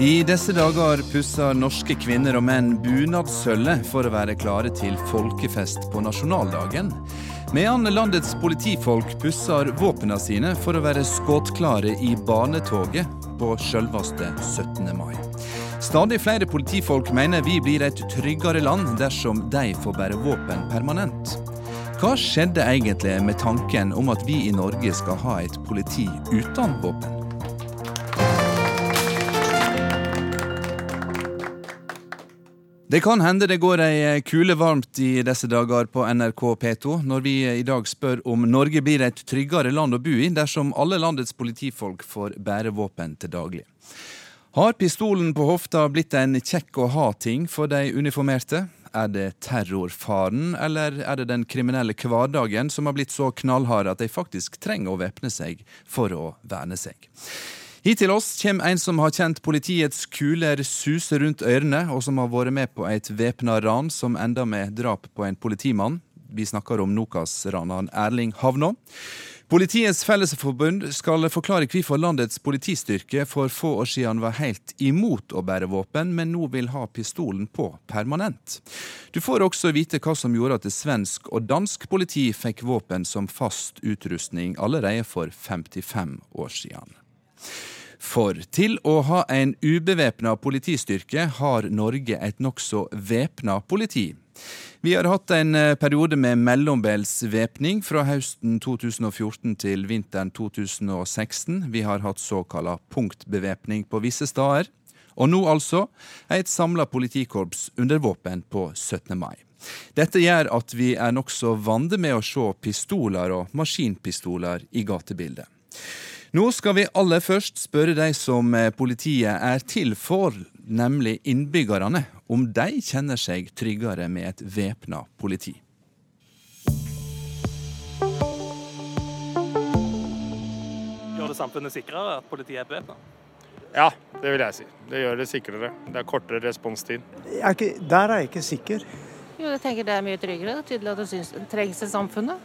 I disse dager pusser norske kvinner og menn bunadssølvet for å være klare til folkefest på nasjonaldagen. Medan landets politifolk pusser våpnene sine for å være skuddklare i banetoget på selveste 17. mai. Stadig flere politifolk mener vi blir et tryggere land dersom de får bære våpen permanent. Hva skjedde egentlig med tanken om at vi i Norge skal ha et politi uten våpen? Det kan hende det går ei eh, kule varmt i disse dager på NRK P2, når vi i dag spør om Norge blir et tryggere land å bo i dersom alle landets politifolk får bære våpen til daglig. Har pistolen på hofta blitt en kjekk å ha-ting for de uniformerte? Er det terrorfaren, eller er det den kriminelle hverdagen som har blitt så knallhard at de faktisk trenger å væpne seg for å verne seg? Hit til oss kommer en som har kjent politiets kuler suse rundt ørene, og som har vært med på et væpna ran som enda med drap på en politimann. Vi snakker om Nokas-raneren Erling Havnå. Politiets Fellesforbund skal forklare hvorfor landets politistyrke for få år siden var helt imot å bære våpen, men nå vil ha pistolen på permanent. Du får også vite hva som gjorde at det svensk og dansk politi fikk våpen som fast utrustning allerede for 55 år siden. For til å ha en ubevæpna politistyrke har Norge et nokså væpna politi. Vi har hatt en eh, periode med mellombelsvæpning fra høsten 2014 til vinteren 2016. Vi har hatt såkalla punktbevæpning på visse steder. Og nå altså et samla politikorps under våpen på 17. mai. Dette gjør at vi er nokså vante med å se pistoler og maskinpistoler i gatebildet. Nå skal vi aller først spørre de som eh, politiet er til for, nemlig innbyggerne, om de kjenner seg tryggere med et væpna politi. Gjør det samfunnet sikrere at politiet er bevæpna? Ja, det vil jeg si. Det gjør det sikrere. Det er kortere responstid. Er ikke, der er jeg ikke sikker. Jo, jeg tenker det er mye tryggere. Det er tydelig at det synes, trengs i samfunnet.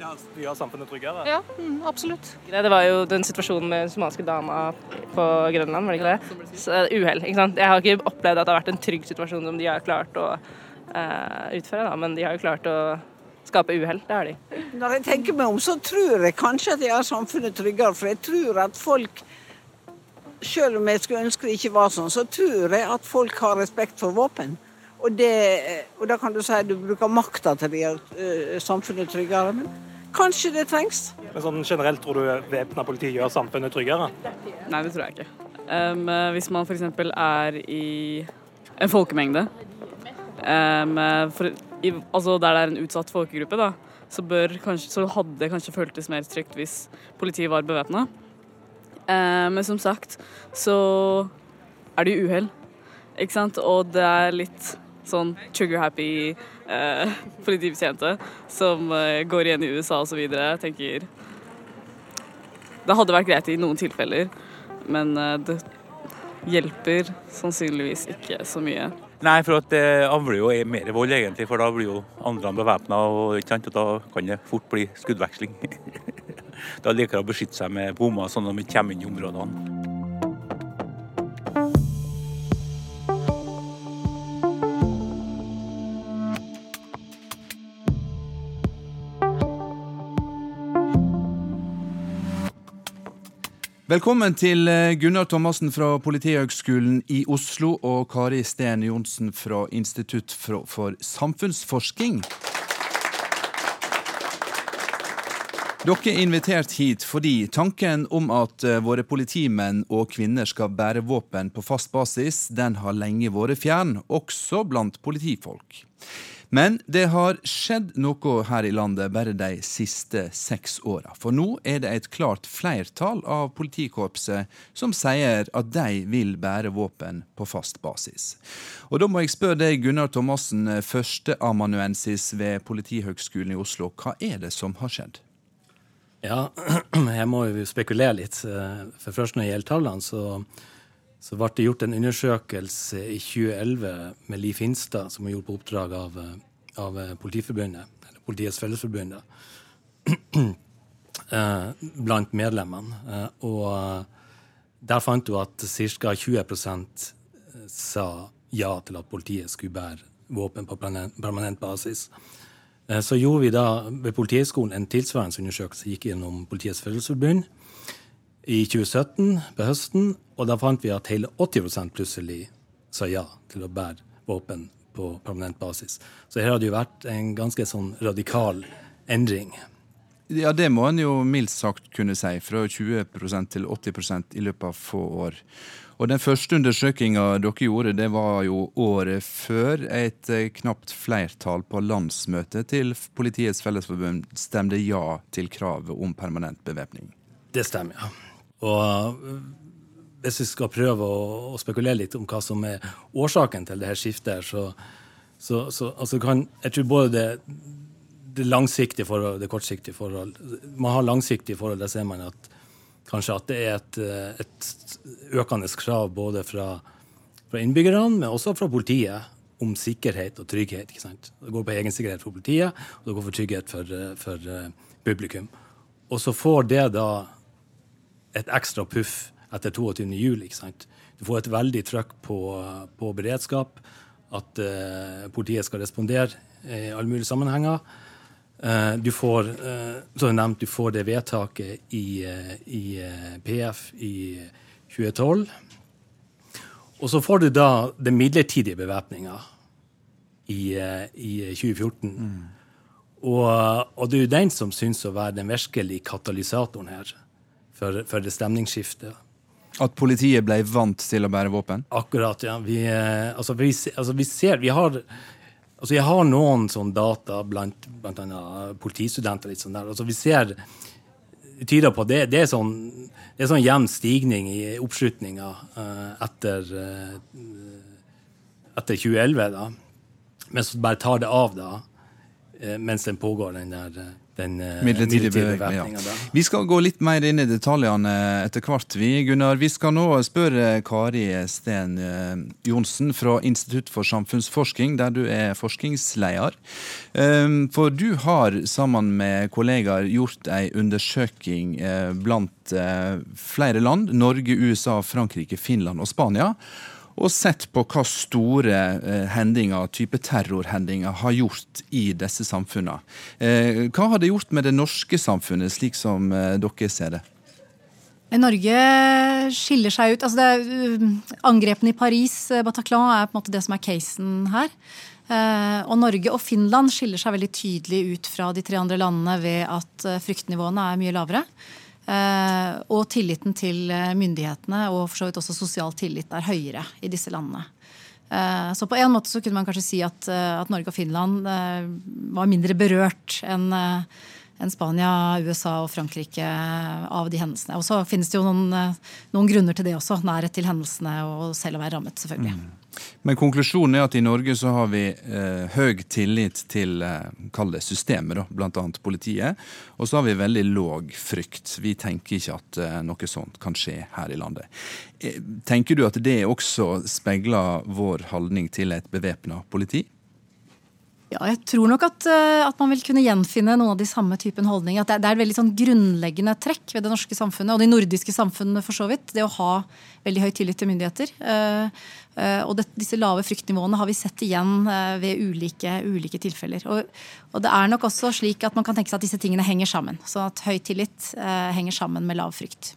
Ja, det gjør samfunnet tryggere? Ja, mm, absolutt. Det var jo den situasjonen med den somaliske dama på Grønland, var det ikke det? Så Uhell. ikke sant? Jeg har ikke opplevd at det har vært en trygg situasjon som de har klart å uh, utføre, da. men de har jo klart å skape uhell. Det har de. Når jeg tenker meg om, så tror jeg kanskje at jeg har samfunnet tryggere. For jeg tror at folk selv om jeg skulle ønske det ikke var sånn, så tror jeg at folk har respekt for våpen. Og, det, og da kan du si at du bruker makta til å gjøre uh, samfunnet tryggere. Men Kanskje det trengs. Men sånn Generelt tror du væpna politi gjør samfunnet tryggere? Nei, det tror jeg ikke. Um, hvis man f.eks. er i en folkemengde, um, for, i, altså der det er en utsatt folkegruppe, da, så, kanskje, så hadde det kanskje føltes mer trygt hvis politiet var bevæpna. Um, men som sagt så er det jo uhell, ikke sant, og det er litt sånn trigger-happy eh, politibetjente som eh, går igjen i USA osv. tenker Det hadde vært greit i noen tilfeller, men eh, det hjelper sannsynligvis ikke så mye. Nei, for det avler jo mer vold, egentlig. For da blir jo andre bevæpna, og, og da kan det fort bli skuddveksling. da liker de å beskytte seg med bommer, sånn at de ikke kommer inn i områdene. Velkommen til eh, Gunnar Thomassen fra Politihøgskolen i Oslo og Kari Steen Johnsen fra Institutt for samfunnsforsking. Dere er invitert hit fordi tanken om at eh, våre politimenn og -kvinner skal bære våpen på fast basis, den har lenge vært fjern, også blant politifolk. Men det har skjedd noe her i landet bare de siste seks åra. For nå er det et klart flertall av politikorpset som sier at de vil bære våpen på fast basis. Og da må jeg spørre deg, Gunnar Thomassen, førsteamanuensis ved Politihøgskolen i Oslo. Hva er det som har skjedd? Ja, jeg må jo spekulere litt. For først når det gjelder tallene, så så ble det gjort en undersøkelse i 2011 med Liv Finstad, som er gjort på oppdrag av, av Politiforbundet, eller Politiets Fellesforbund, eh, blant medlemmene. Eh, og der fant hun at ca. 20% sa ja til at politiet skulle bære våpen på permanent basis. Eh, så gjorde vi da ved Politihøgskolen en tilsvarende undersøkelse, gikk gjennom Politiets Fellesforbund i 2017 på høsten, og da fant vi at hele 80% plutselig sa ja til å bære våpen på permanent basis. Så her har det jo vært en ganske sånn radikal endring. Ja, det må en jo mildt sagt kunne si. Fra 20% til 80 i løpet av få år. Og Den første undersøkinga dere gjorde, det var jo året før et eh, knapt flertall på landsmøtet til Politiets Fellesforbund stemte ja til kravet om permanent bevæpning. Det stemmer, ja. Og eh, hvis vi skal prøve å, spekulere litt om hva som er årsaken til det her skiftet, så, så, så altså kan jeg tror både det det langsiktige forhold, det kortsiktige forhold. Man har langsiktige forhold. Der ser man at kanskje at det er et, eh, et økende krav både fra, fra, innbyggerne, men også fra politiet om sikkerhet og trygghet. ikke sant? Det går på egensikkerhet for politiet, og det går for trygghet for, eh, for publikum. Og så får det da et ekstra puff etter 22. jul, ikke sant? Du får et veldig trøkk på, på beredskap, at uh, politiet skal respondere i alle mulige sammenhenger. Uh, du får, uh, som nevnt, du får det vedtaket i, eh, i PF i 2012. Og så får du da den midlertidige bevæpninga i, i, 2014. Mm. Og, og, det er jo den som syns å være den virkelige katalysatoren her for, for det stemningsskiftet. At politiet ble vant til å bære våpen? Akkurat, ja. Vi, altså, vi, altså, vi ser Vi har Altså, jeg har noen sånn data blant bl.a. politistudenter. litt sånn der. Altså, vi ser tyder på det, det er sånn det er sånn jevn stigning i oppslutninga uh, etter, uh, etter 2011. da. Men så bare tar det av da, uh, mens den pågår, den der den uh, midlertidige bevæpninga. Ja. Vi skal gå litt mer inn i detaljene etter hvert, vi, Gunnar. Vi skal nå spørre Kari Sten uh, Johnsen fra Institutt for samfunnsforskning, der du er forskningsleder. For du har sammen med kollegaer gjort ei undersøking blant flere land, Norge, USA, Frankrike, Finland og Spania og sett på hva store eh, hendinger, type terrorhendinger, har gjort i disse samfunnene. Eh, hva har det gjort med det norske samfunnet, slik som eh, dere ser det? Norge skiller seg ut. altså det, Angrepene i Paris, Bataclan, er på en måte det som er casen her. Og Norge og Finland skiller seg veldig tydelig ut fra de tre andre landene ved at fryktnivåene er mye lavere. Eh, og tilliten til eh, myndighetene og for så vidt også sosial tillit er høyere i disse landene. Eh, så på en måte så kunne man kanskje si at, at Norge og Finland var mindre berørt enn enn Spania, USA og Frankrike av de hendelsene. Og så finnes det jo noen, noen grunner til det også. Nærhet til hendelsene og selv å være rammet, selvfølgelig. Mm. Men konklusjonen er at i Norge så har vi eh, høy tillit til eh, systemet, da, bl.a. politiet. Og så har vi veldig låg frykt. Vi tenker ikke at eh, noe sånt kan skje her i landet. Eh, tenker du at det også speiler vår holdning til et bevæpna politi? Ja, jeg tror nok at, eh, at, man vil kunne gjenfinne noen av de samme typen holdninger. At det, det, er et veldig sånn grunnleggende trekk ved det norske samfunnet, og de nordiske samfunnene for så vidt. Det å ha veldig høy tillit til myndigheter. Uh, uh, og det, disse lave fryktnivåene har vi sett igjen ved ulike, ulike tilfeller. Og, og, det er nok også slik at man kan tenke seg at disse tingene henger sammen. Så at høy tillit henger sammen med lav frykt.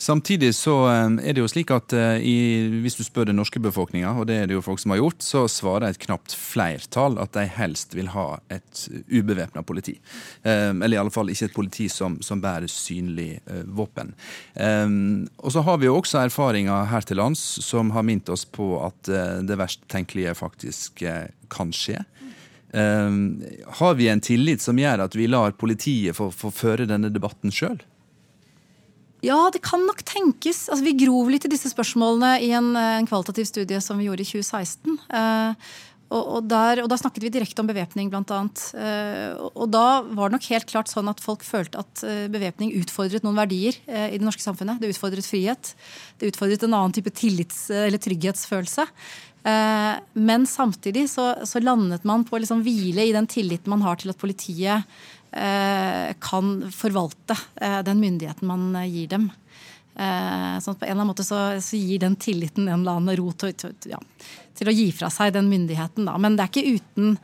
Samtidig så eh, er det jo slik at eh, i, hvis du spør den norske befolkninga, og det er det jo folk som har gjort, så svarer et knapt flertall at de helst vil ha et ubevæpna politi. Eh, eller i alle fall ikke et politi som, som bærer synlig våpen. Og så har vi jo også erfaringer her til lands som har minnet oss på at det verst tenkelige faktisk kan skje. har vi en tillit som gjør at vi lar politiet få, få føre denne debatten sjøl? Ja, det kan nok tenkes. Altså, vi grov litt i disse spørsmålene i en, eh, en kvalitativ studie som vi gjorde i 2016. Uh, eh, og, og, der, og, da snakket vi direkte om bevæpning, bl.a. Eh, og, da var det nok helt klart sånn at folk følte at uh, bevæpning utfordret noen verdier eh, i det norske samfunnet. Det utfordret frihet. Det utfordret en annen type tillits- eller trygghetsfølelse. men samtidig så, så, landet man på å liksom hvile i den tilliten man har til at politiet Eh, kan forvalte eh, den myndigheten man eh, gir dem. Eh, sånn på en eller annen måte så, så gir den tilliten en eller annen ro til, ja, til å gi fra seg den myndigheten. Da. Men det er ikke uten,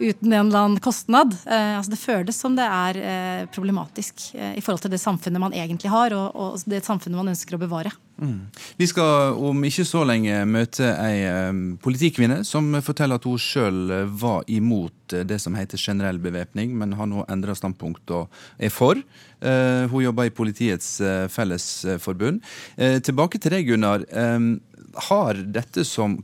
uten en eller annen kostnad. Eh, altså det føles som det er eh, problematisk eh, i forhold til det samfunnet man egentlig har, og, og det samfunnet man ønsker å bevare. Mm. Vi skal om ikke så lenge møte ei um, politikvinne som forteller at hun sjøl var imot det som heter generell bevæpning, men har nå endra standpunkt og er for. Hun jobber i Politiets Fellesforbund. Tilbake til deg, Gunnar. Har dette som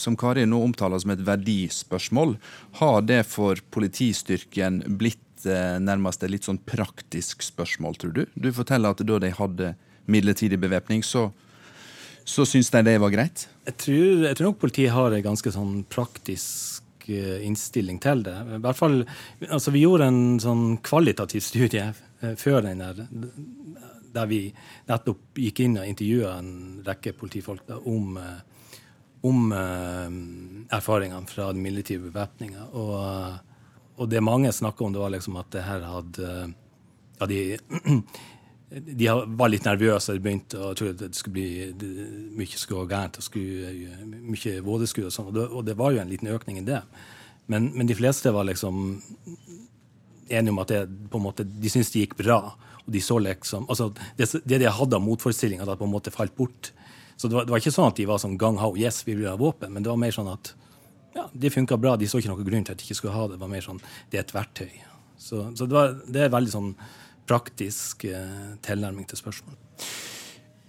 som Kari nå omtaler som et verdispørsmål, har det for politistyrken blitt nærmest et litt sånn praktisk spørsmål, tror du? Du forteller at da de hadde midlertidig bevæpning, så, så syns de det var greit? Jeg tror, jeg tror, nok politiet har en ganske sånn praktisk eh, innstilling til det. I hvert fall, altså Vi gjorde en sånn kvalitativ studie eh, før den der, der vi nettopp gikk inn og intervjua en rekke politifolk om, eh, om erfaringene fra den midlertidige bevæpninga. Og, og, det mange snakka om, det var liksom at det her hadde ja, de de var litt nervøse. De begynte å tro at det skulle bli det, mye skulle gå gærent. og skulle, Mye vådeskudd og sånn. Og, og, det var jo en liten økning i det. Men, men de fleste var liksom enige om at det, på en måte, de syntes det gikk bra. Og de så liksom, altså Det, det de hadde av motforestillinger, hadde på en måte falt bort. Så det var, det var, ikke sånn at de var sånn gang ho, yes, vi vil ha våpen. Men det var mer sånn at ja, det funka bra. De så ikke noen grunn til at de ikke skulle ha det. Det var mer sånn, det er et verktøy. Så, så det, var, det er veldig sånn praktisk eh, tilnærming til spørsmålet.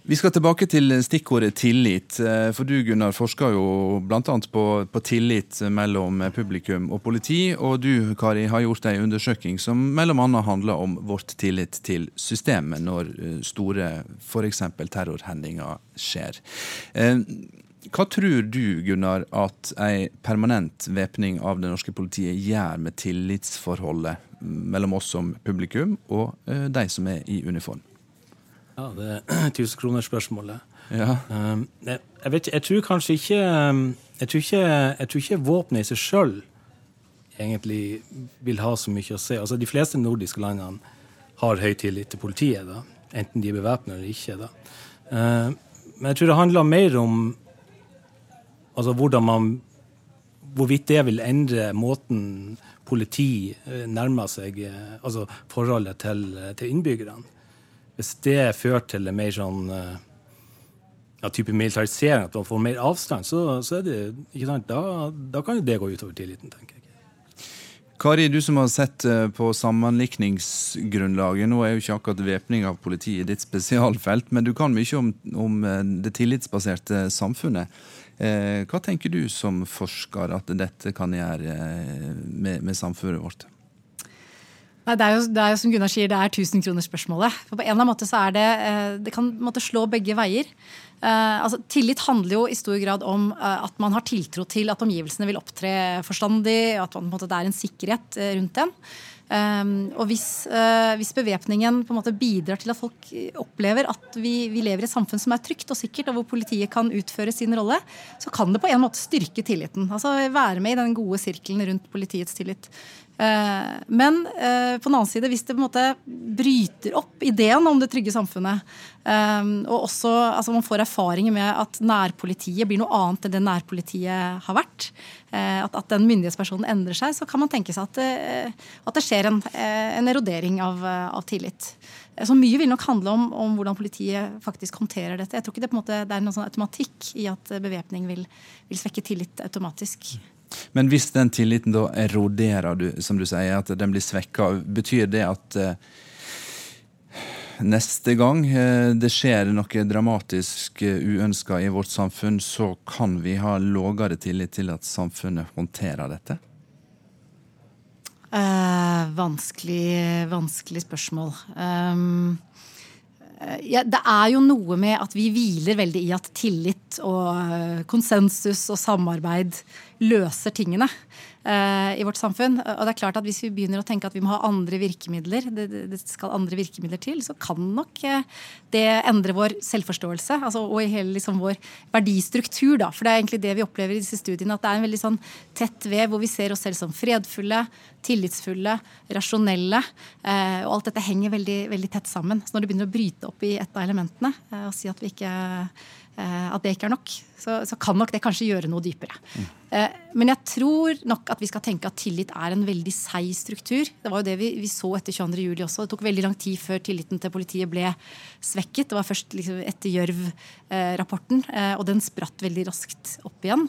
Vi skal tilbake til stikkordet tillit. Eh, for du Gunnar, forsker jo bl.a. På, på tillit mellom publikum og politi. Og du Kari, har gjort en undersøking som bl.a. handler om vårt tillit til systemet når eh, store f.eks. terrorhendinger skjer. Hva tror du, Gunnar, at ei permanent væpning av det norske politiet gjør med tillitsforholdet mellom oss som publikum og de som er i uniform? Ja, det er tusenkronersspørsmålet. Ja. Um, jeg, jeg, vet, jeg tror kanskje ikke um, Jeg tror ikke, jeg tror ikke våpenet i seg sjøl egentlig vil ha så mye å si. Altså, de fleste nordiske landene har høy tillit til politiet, da. enten de er bevæpna eller ikke. Da. Uh, men jeg tror det handler mer om altså, hvordan man Hvorvidt det vil endre måten politi eh, nærmer seg eh, altså forholdet til, eh, til innbyggerne. Hvis det fører til en mer sånn ja, type militarisering, at man får mer avstand, så, så er det, ikke sant, da, da kan jo det gå utover tilliten, tenker jeg. Kari, du som har sett på sammenlikningsgrunnlaget. Nå er jo ikke akkurat væpning av politiet ditt spesialfelt, men du kan mye om, om det tillitsbaserte samfunnet. Eh, hva tenker du som forsker at dette kan gjøre eh, med, med samfunnet vårt? Nei, det, er jo, det er jo som Gunnar sier, det er tusenkronersspørsmålet. På en eller annen måte så er det eh, Det kan måtte slå begge veier. Uh, altså, tillit handler jo i stor grad om uh, at man har tiltro til at omgivelsene vil opptre forstandig, at man, måte, det er en sikkerhet uh, rundt den. Um, og hvis, uh, hvis bevæpningen bidrar til at folk opplever at vi, vi, lever i et samfunn som er trygt og sikkert, og hvor politiet kan utføre sin rolle, så kan det på en måte styrke tilliten. Altså være med i den gode sirkelen rundt politiets tillit. Uh, men uh, på den annen side, hvis det på en måte bryter opp ideen om det trygge samfunnet, um, og også altså man får erfaringer med at nærpolitiet blir noe annet enn det nærpolitiet har vært, Eh, at, den myndighetspersonen endrer seg, så kan man tenke seg at det, eh, at det skjer en, eh, en, erodering av, av, tillit. Så mye vil nok handle om, om, hvordan politiet faktisk håndterer dette. Jeg tror ikke det, måte, det er noen sånn automatikk i at bevæpning vil, vil, svekke tillit automatisk. Men hvis den tilliten da eroderer, du, som du sier, at den blir svekka, betyr det at neste gang eh, det skjer noe dramatisk eh, uønska i vårt samfunn, så kan vi ha lavere tillit til at samfunnet håndterer dette? Eh, vanskelig, vanskelig spørsmål. Um, ja, det er jo noe med at vi hviler veldig i at tillit og konsensus og samarbeid løser tingene. Uh, i vårt samfunn. Og det er klart at Hvis vi begynner å tenke at vi må ha andre virkemidler, det, det skal andre virkemidler til, så kan nok uh, det endre vår selvforståelse altså, og hele liksom, vår verdistruktur. Da. For det er egentlig det vi opplever i disse studiene, at det er en veldig sånn tett vev hvor vi ser oss selv som fredfulle, tillitsfulle, rasjonelle. Uh, og alt dette henger veldig, veldig tett sammen. Så når du begynner å bryte opp i et av elementene og si at ikke Eh, at det ikke er nok, så, så, kan nok det kanskje gjøre noe dypere. Mm. Men jeg tror nok at vi skal tenke at tillit er en veldig seig struktur. Det var jo det vi, vi så etter 22.07 også. Det tok veldig lang tid før tilliten til politiet ble svekket. Det var først liksom etter Gjørv-rapporten, og den spratt veldig raskt opp igjen.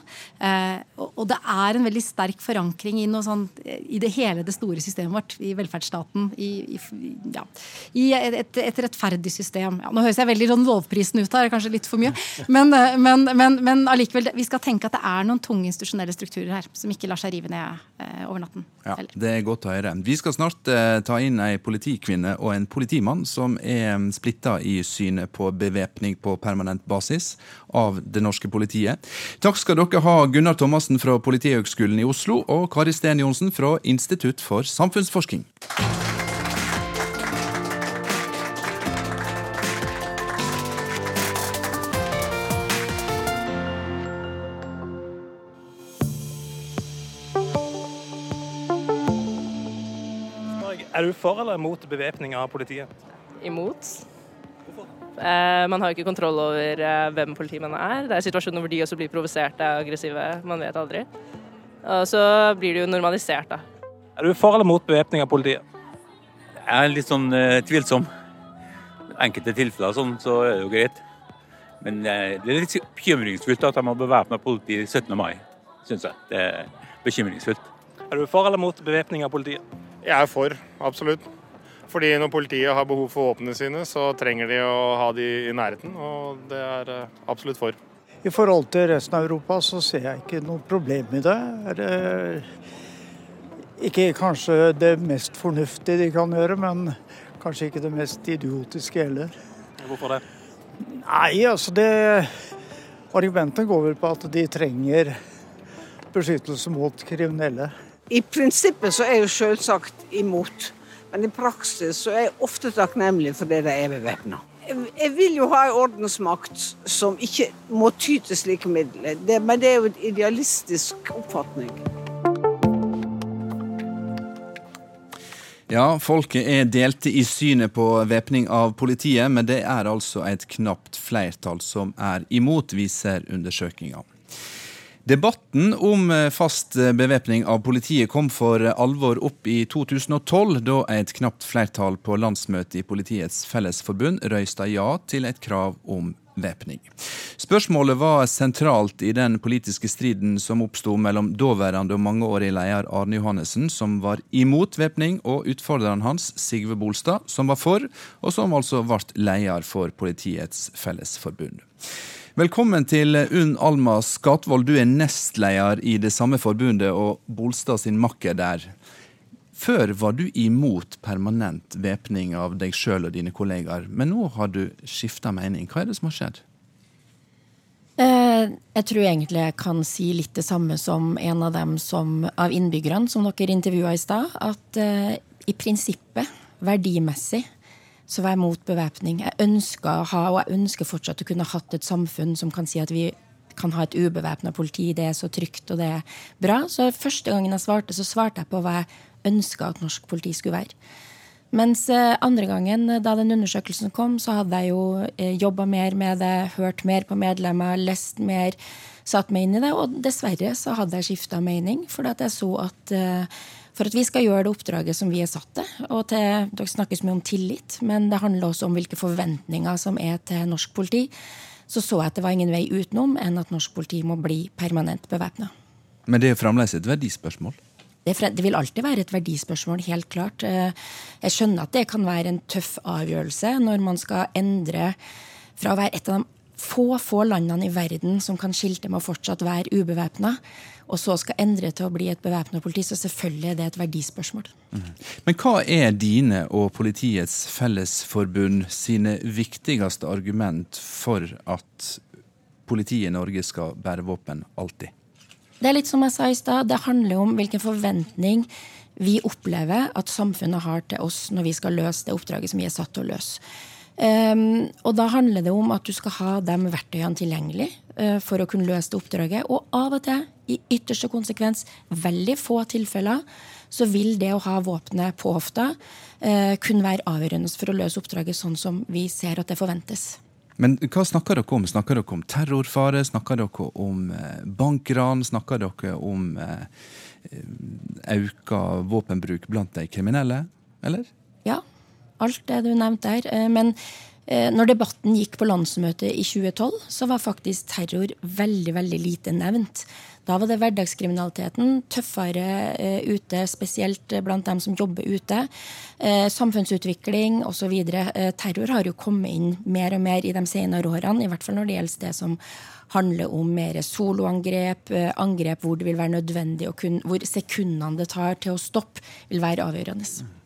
Og det er en veldig sterk forankring i, sånn, i det hele det store systemet vårt, i velferdsstaten, i, i, ja, i et, et, rettferdig system. Ja, nå høres jeg veldig sånn lovprisen ut her, kanskje litt for mye. Men, eh, men, men, men allikevel, vi skal tenke at det er noen tunge institusjonelle strukturer her som ikke lar seg rive ned eh, over natten. Ja, Det er godt å høre. Vi skal snart eh, ta inn ei politikvinne og en politimann som er mm, splitta i synet på bevæpning på permanent basis av det norske politiet. Takk skal dere ha, Gunnar Thomassen fra Politihøgskolen i Oslo og Kari Sten Johnsen fra Institutt for samfunnsforskning. Er du for eller mot bevæpning av politiet? Imot. Hvorfor? Eh, man har ikke kontroll over eh, hvem politimennene er. Det er situasjoner hvor de også blir provoserte og aggressive. Man vet aldri. Og så blir det jo normalisert, da. Er du for eller mot bevæpning av politiet? Jeg er litt sånn eh, tvilsom. Enkelte tilfeller sånn, så er det jo greit. Men eh, det er litt bekymringsfullt at de har bevæpna politi 17. mai, syns jeg. Det er bekymringsfullt. Er du for eller mot bevæpning av politiet? Jeg er for, absolutt. Fordi når politiet har behov for våpnene sine, så trenger de å ha de i nærheten, og det er eh, absolutt for. I forhold til resten av Europa så ser jeg ikke noe problem i det. Er det ikke kanskje det mest fornuftige de kan gjøre, men kanskje ikke det mest idiotiske heller. Hvorfor det? Nei, altså det Argumentet går vel på at de trenger beskyttelse mot kriminelle. I prinsippet så er jeg jo selvsagt imot, men i praksis så er jeg ofte takknemlig for det de er bevæpna. Jeg vil jo ha en ordensmakt som ikke må ty til slike midler, men det er jo en idealistisk oppfatning. Ja, folket er delte i synet på væpning av politiet, men det er altså et knapt flertall som er imot, viser undersøkinga. Debatten om eh, fast eh, bevæpning av politiet kom for alvor opp i 2012, da et knapt flertall på landsmøtet i Politiets Fellesforbund røysta ja til et krav om væpning. Spørsmålet var sentralt i den politiske striden som oppsto mellom daværende og mangeårig leder Arne Johannessen, som var imot væpning, og utfordreren hans, Sigve Bolstad, som var for, og som altså ble leder for Politiets Fellesforbund. Velkommen til Unn Alma Skatvold, du er nestleder i det samme forbundet og Bolstad sin makker der. Før var du imot permanent væpning av deg sjøl og dine kollegaer, men nå har du skifta mening. Hva er det som har skjedd? Eh, jeg tror egentlig jeg kan si litt det samme som en av dem som, av innbyggerne som dere intervjua i stad. At uh, i prinsippet, verdimessig, så var jeg mot bevæpning. Jeg ønska å ha, og jeg ønsker fortsatt å kunne hatt et samfunn som kan si at vi kan ha et ubevæpna politi. Det er så trygt, og det er bra. Så første gangen jeg svarte, så svarte jeg på hva jeg ønska at norsk politi skulle være. Mens eh, andre gangen, da den undersøkelsen kom, så hadde jeg jo eh, jobba mer med det, hørt mer på medlemmer, lest mer, satt meg inn i det. Og dessverre så hadde jeg skifta mening, fordi at jeg så at for at vi skal gjøre det oppdraget som vi er satt til. Og til, Dere snakkes mye om tillit, men det handler også om hvilke forventninger som er til norsk politi. Så så jeg at det var ingen vei utenom enn at norsk politi må bli permanent bevæpna. Men det er fremdeles et verdispørsmål? Det, det, vil alltid være et verdispørsmål, helt klart. Eh, jeg skjønner at det kan være en tøff avgjørelse når man skal endre fra å være et av de få, få landene i verden som kan skilte med å fortsatt være ubevæpna, og så skal endre til å bli et bevæpna politi. Så selvfølgelig er det et verdispørsmål. Mm. Men hva er dine og Politiets Fellesforbund sine viktigste argument for at politiet i Norge skal bære våpen alltid? Det er litt som jeg sa i stad, det handler om hvilken forventning vi opplever at samfunnet har til oss når vi skal løse det oppdraget som vi er satt til å løse. Um, og da handler det om at du skal ha de verktøyene tilgjengelig uh, for å kunne løse det oppdraget. Og av og til, i ytterste konsekvens, veldig få tilfeller, så vil det å ha våpenet på hofta uh, kunne være avgjørende for å løse oppdraget sånn som vi ser at det forventes. Men hva snakker dere om? Snakker dere om terrorfare? Snakker dere om eh, bankran? Snakker dere om uh, økt våpenbruk blant de kriminelle, eller? Ja, alt det du nevnte der. Eh, men eh, når debatten gikk på landsmøtet i 2012, så var faktisk terror veldig, veldig lite nevnt. Da var det hverdagskriminaliteten, tøffere eh, ute, spesielt blant dem som jobber ute. Samfunnsutvikling osv. Terror har jo kommet inn mer og mer i de senere årene, i hvert fall når det gjelder det som handler om mer soloangrep, angrep hvor det vil være nødvendig, og hvor sekundene det tar til å stoppe, vil være avgjørende.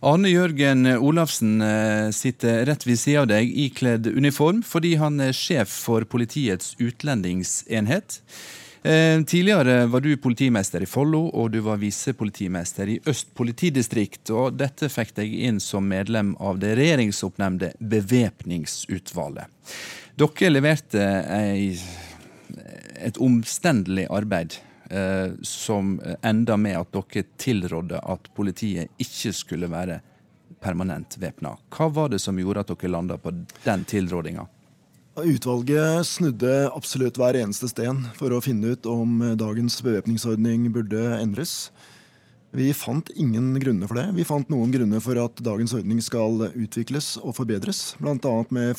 Arne Jørgen Olafsen eh, sitter rett ved siden av deg ikledd uniform fordi han er sjef for Politiets utlendingsenhet. Eh, tidligere var du politimester i Follo, og du var visepolitimester i Øst politidistrikt. og Dette fikk deg inn som medlem av det regjeringsoppnevnte bevæpningsutvalget. Dere leverte ei, et omstendelig arbeid som enda med at dere tilrådde at politiet ikke skulle være permanent væpna. Hva var det som gjorde at dere landa på den tilrådinga? Utvalget snudde absolutt hver eneste sten for å finne ut om dagens bevæpningsordning burde endres. Vi fant ingen grunner for det. Vi fant noen grunner for at dagens ordning skal utvikles og forbedres. Bl.a. Med,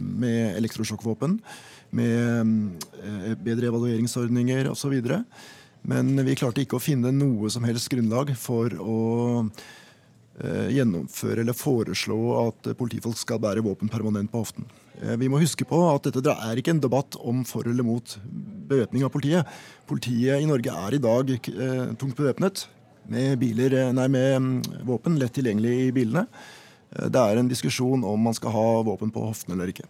med elektrosjokkvåpen med eh, bedre evalueringsordninger osv. Men vi klarte ikke å finne noe som helst grunnlag for å eh, gjennomføre eller foreslå at politifolk skal bære våpen permanent på hoften. Eh, vi må huske på at dette er ikke en debatt om for eller mot bevæpning av politiet. Politiet i Norge er i dag tungt bevæpnet med, biler, nei, med mm, våpen lett tilgjengelig i bilene. Det er en diskusjon om man skal ha våpen på hoften eller ikke.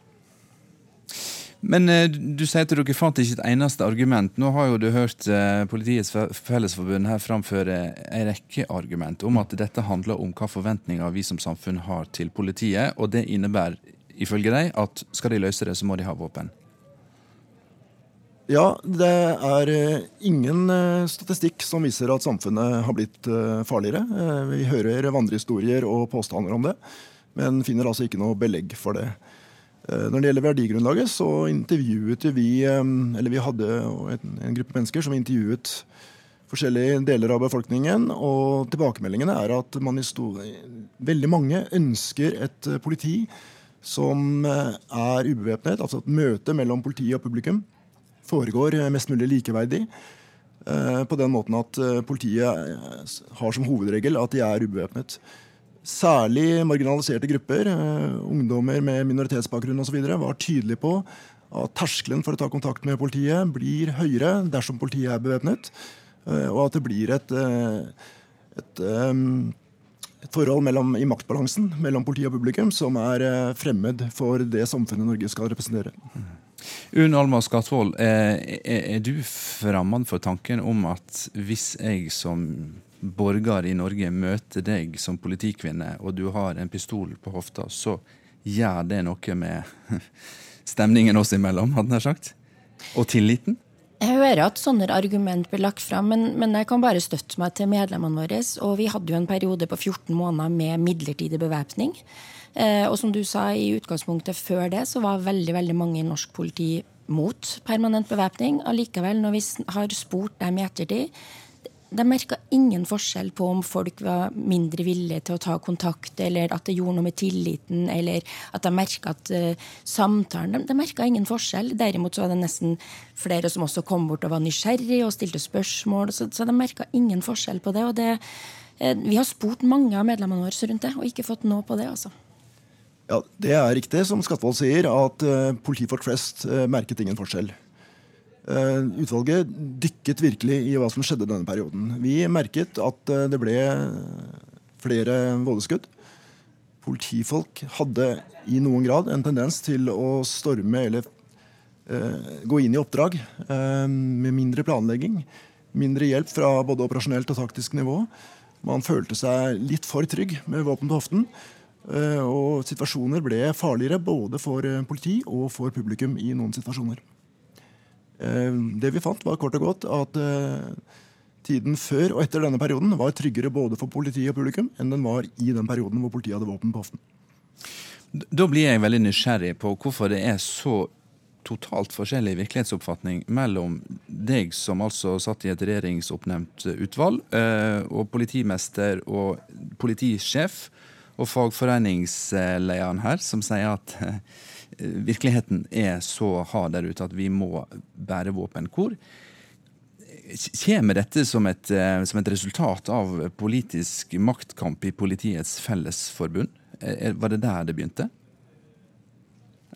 Men eh, du sier at dere fant ikke et eneste argument. Nå har jo du hørt eh, Politiets Fellesforbund her framføre en rekke argument om at dette handler om hva forventninger vi som samfunn har til politiet, og det innebærer ifølge deg at skal de løse det, så må de ha våpen. Ja, det er eh, ingen statistikk som viser at samfunnet har blitt farligere. Vi hører vandrehistorier og påstander om det, men finner altså ikke noe belegg for det. Eh, når det gjelder verdigrunnlaget, så intervjuet vi eh, Eller vi hadde en gruppe mennesker som intervjuet forskjellige deler av befolkningen. Og tilbakemeldingene er at stor, veldig mange ønsker et eh, politi som er ubevæpnet. Altså at møtet mellom politi og publikum foregår mest mulig likeverdig. På den måten at politiet har som hovedregel at de er ubevæpnet. Særlig marginaliserte grupper, eh, ungdommer med minoritetsbakgrunn osv., var tydelige på at terskelen for å ta kontakt med politiet blir høyere dersom politiet er bevæpnet, eh, og at det blir et, eh, et, et forhold mellom, i maktbalansen mellom politi og publikum som er fremmed for det samfunnet Norge skal representere. Unn Alma Skatvold, er, er du fremmed for tanken om at hvis jeg som borger i Norge møter deg som politikvinne, og du har en pistol på hofta, så gjør det noe med stemningen oss imellom, hadde jeg sagt? Og tilliten? Jeg hører at sånne argument blir lagt fram, men, men, jeg kan bare støtte meg til medlemmene våre. Og vi hadde jo en periode på 14 måneder med midlertidig bevæpning. Eh, og som du sa i utgangspunktet før det, så var veldig, veldig mange i norsk politi mot permanent bevæpning. Allikevel, når vi har spurt dem i ettertid, de merka ingen forskjell på om folk var mindre villige til å ta kontakt, eller at det gjorde noe med tilliten, eller at de merka at uh, samtalen De, de merka ingen forskjell. Derimot så var det nesten flere som også kom bort og var nysgjerrige og stilte spørsmål. Så, så de merka ingen forskjell på det. Og det, uh, vi har spurt mange av medlemmene våre rundt det, og ikke fått noe på det. altså. Ja, Det er riktig, som Skatvold sier, at uh, politifolk flest merket ingen forskjell. Eh, utvalget dykket virkelig i hva som skjedde denne perioden. Vi merket at eh, det ble flere vådeskudd. Politifolk hadde i noen grad en tendens til å storme eller gå inn i oppdrag med mindre planlegging. Mindre hjelp fra både operasjonelt og taktisk nivå. Man følte seg litt for trygg med våpen på hoften. Og situasjoner ble farligere både for politi og for publikum i noen situasjoner. Det vi fant, var kort og godt at tiden før og etter denne perioden var tryggere både for politi og publikum enn den var i den perioden hvor politiet hadde våpen på hoften. Da blir jeg veldig nysgjerrig på hvorfor det er så totalt forskjellig virkelighetsoppfatning mellom deg som altså satt i et regjeringsoppnevnt utvalg, eh, og politimester og politisjef, og fagforeningslederen her, som sier at eh, virkeligheten er så hard der ute at vi må bære våpen. Hvor Kommer dette som et, eh, som et, resultat av politisk maktkamp i Politiets Fellesforbund? Eh, var det der det begynte?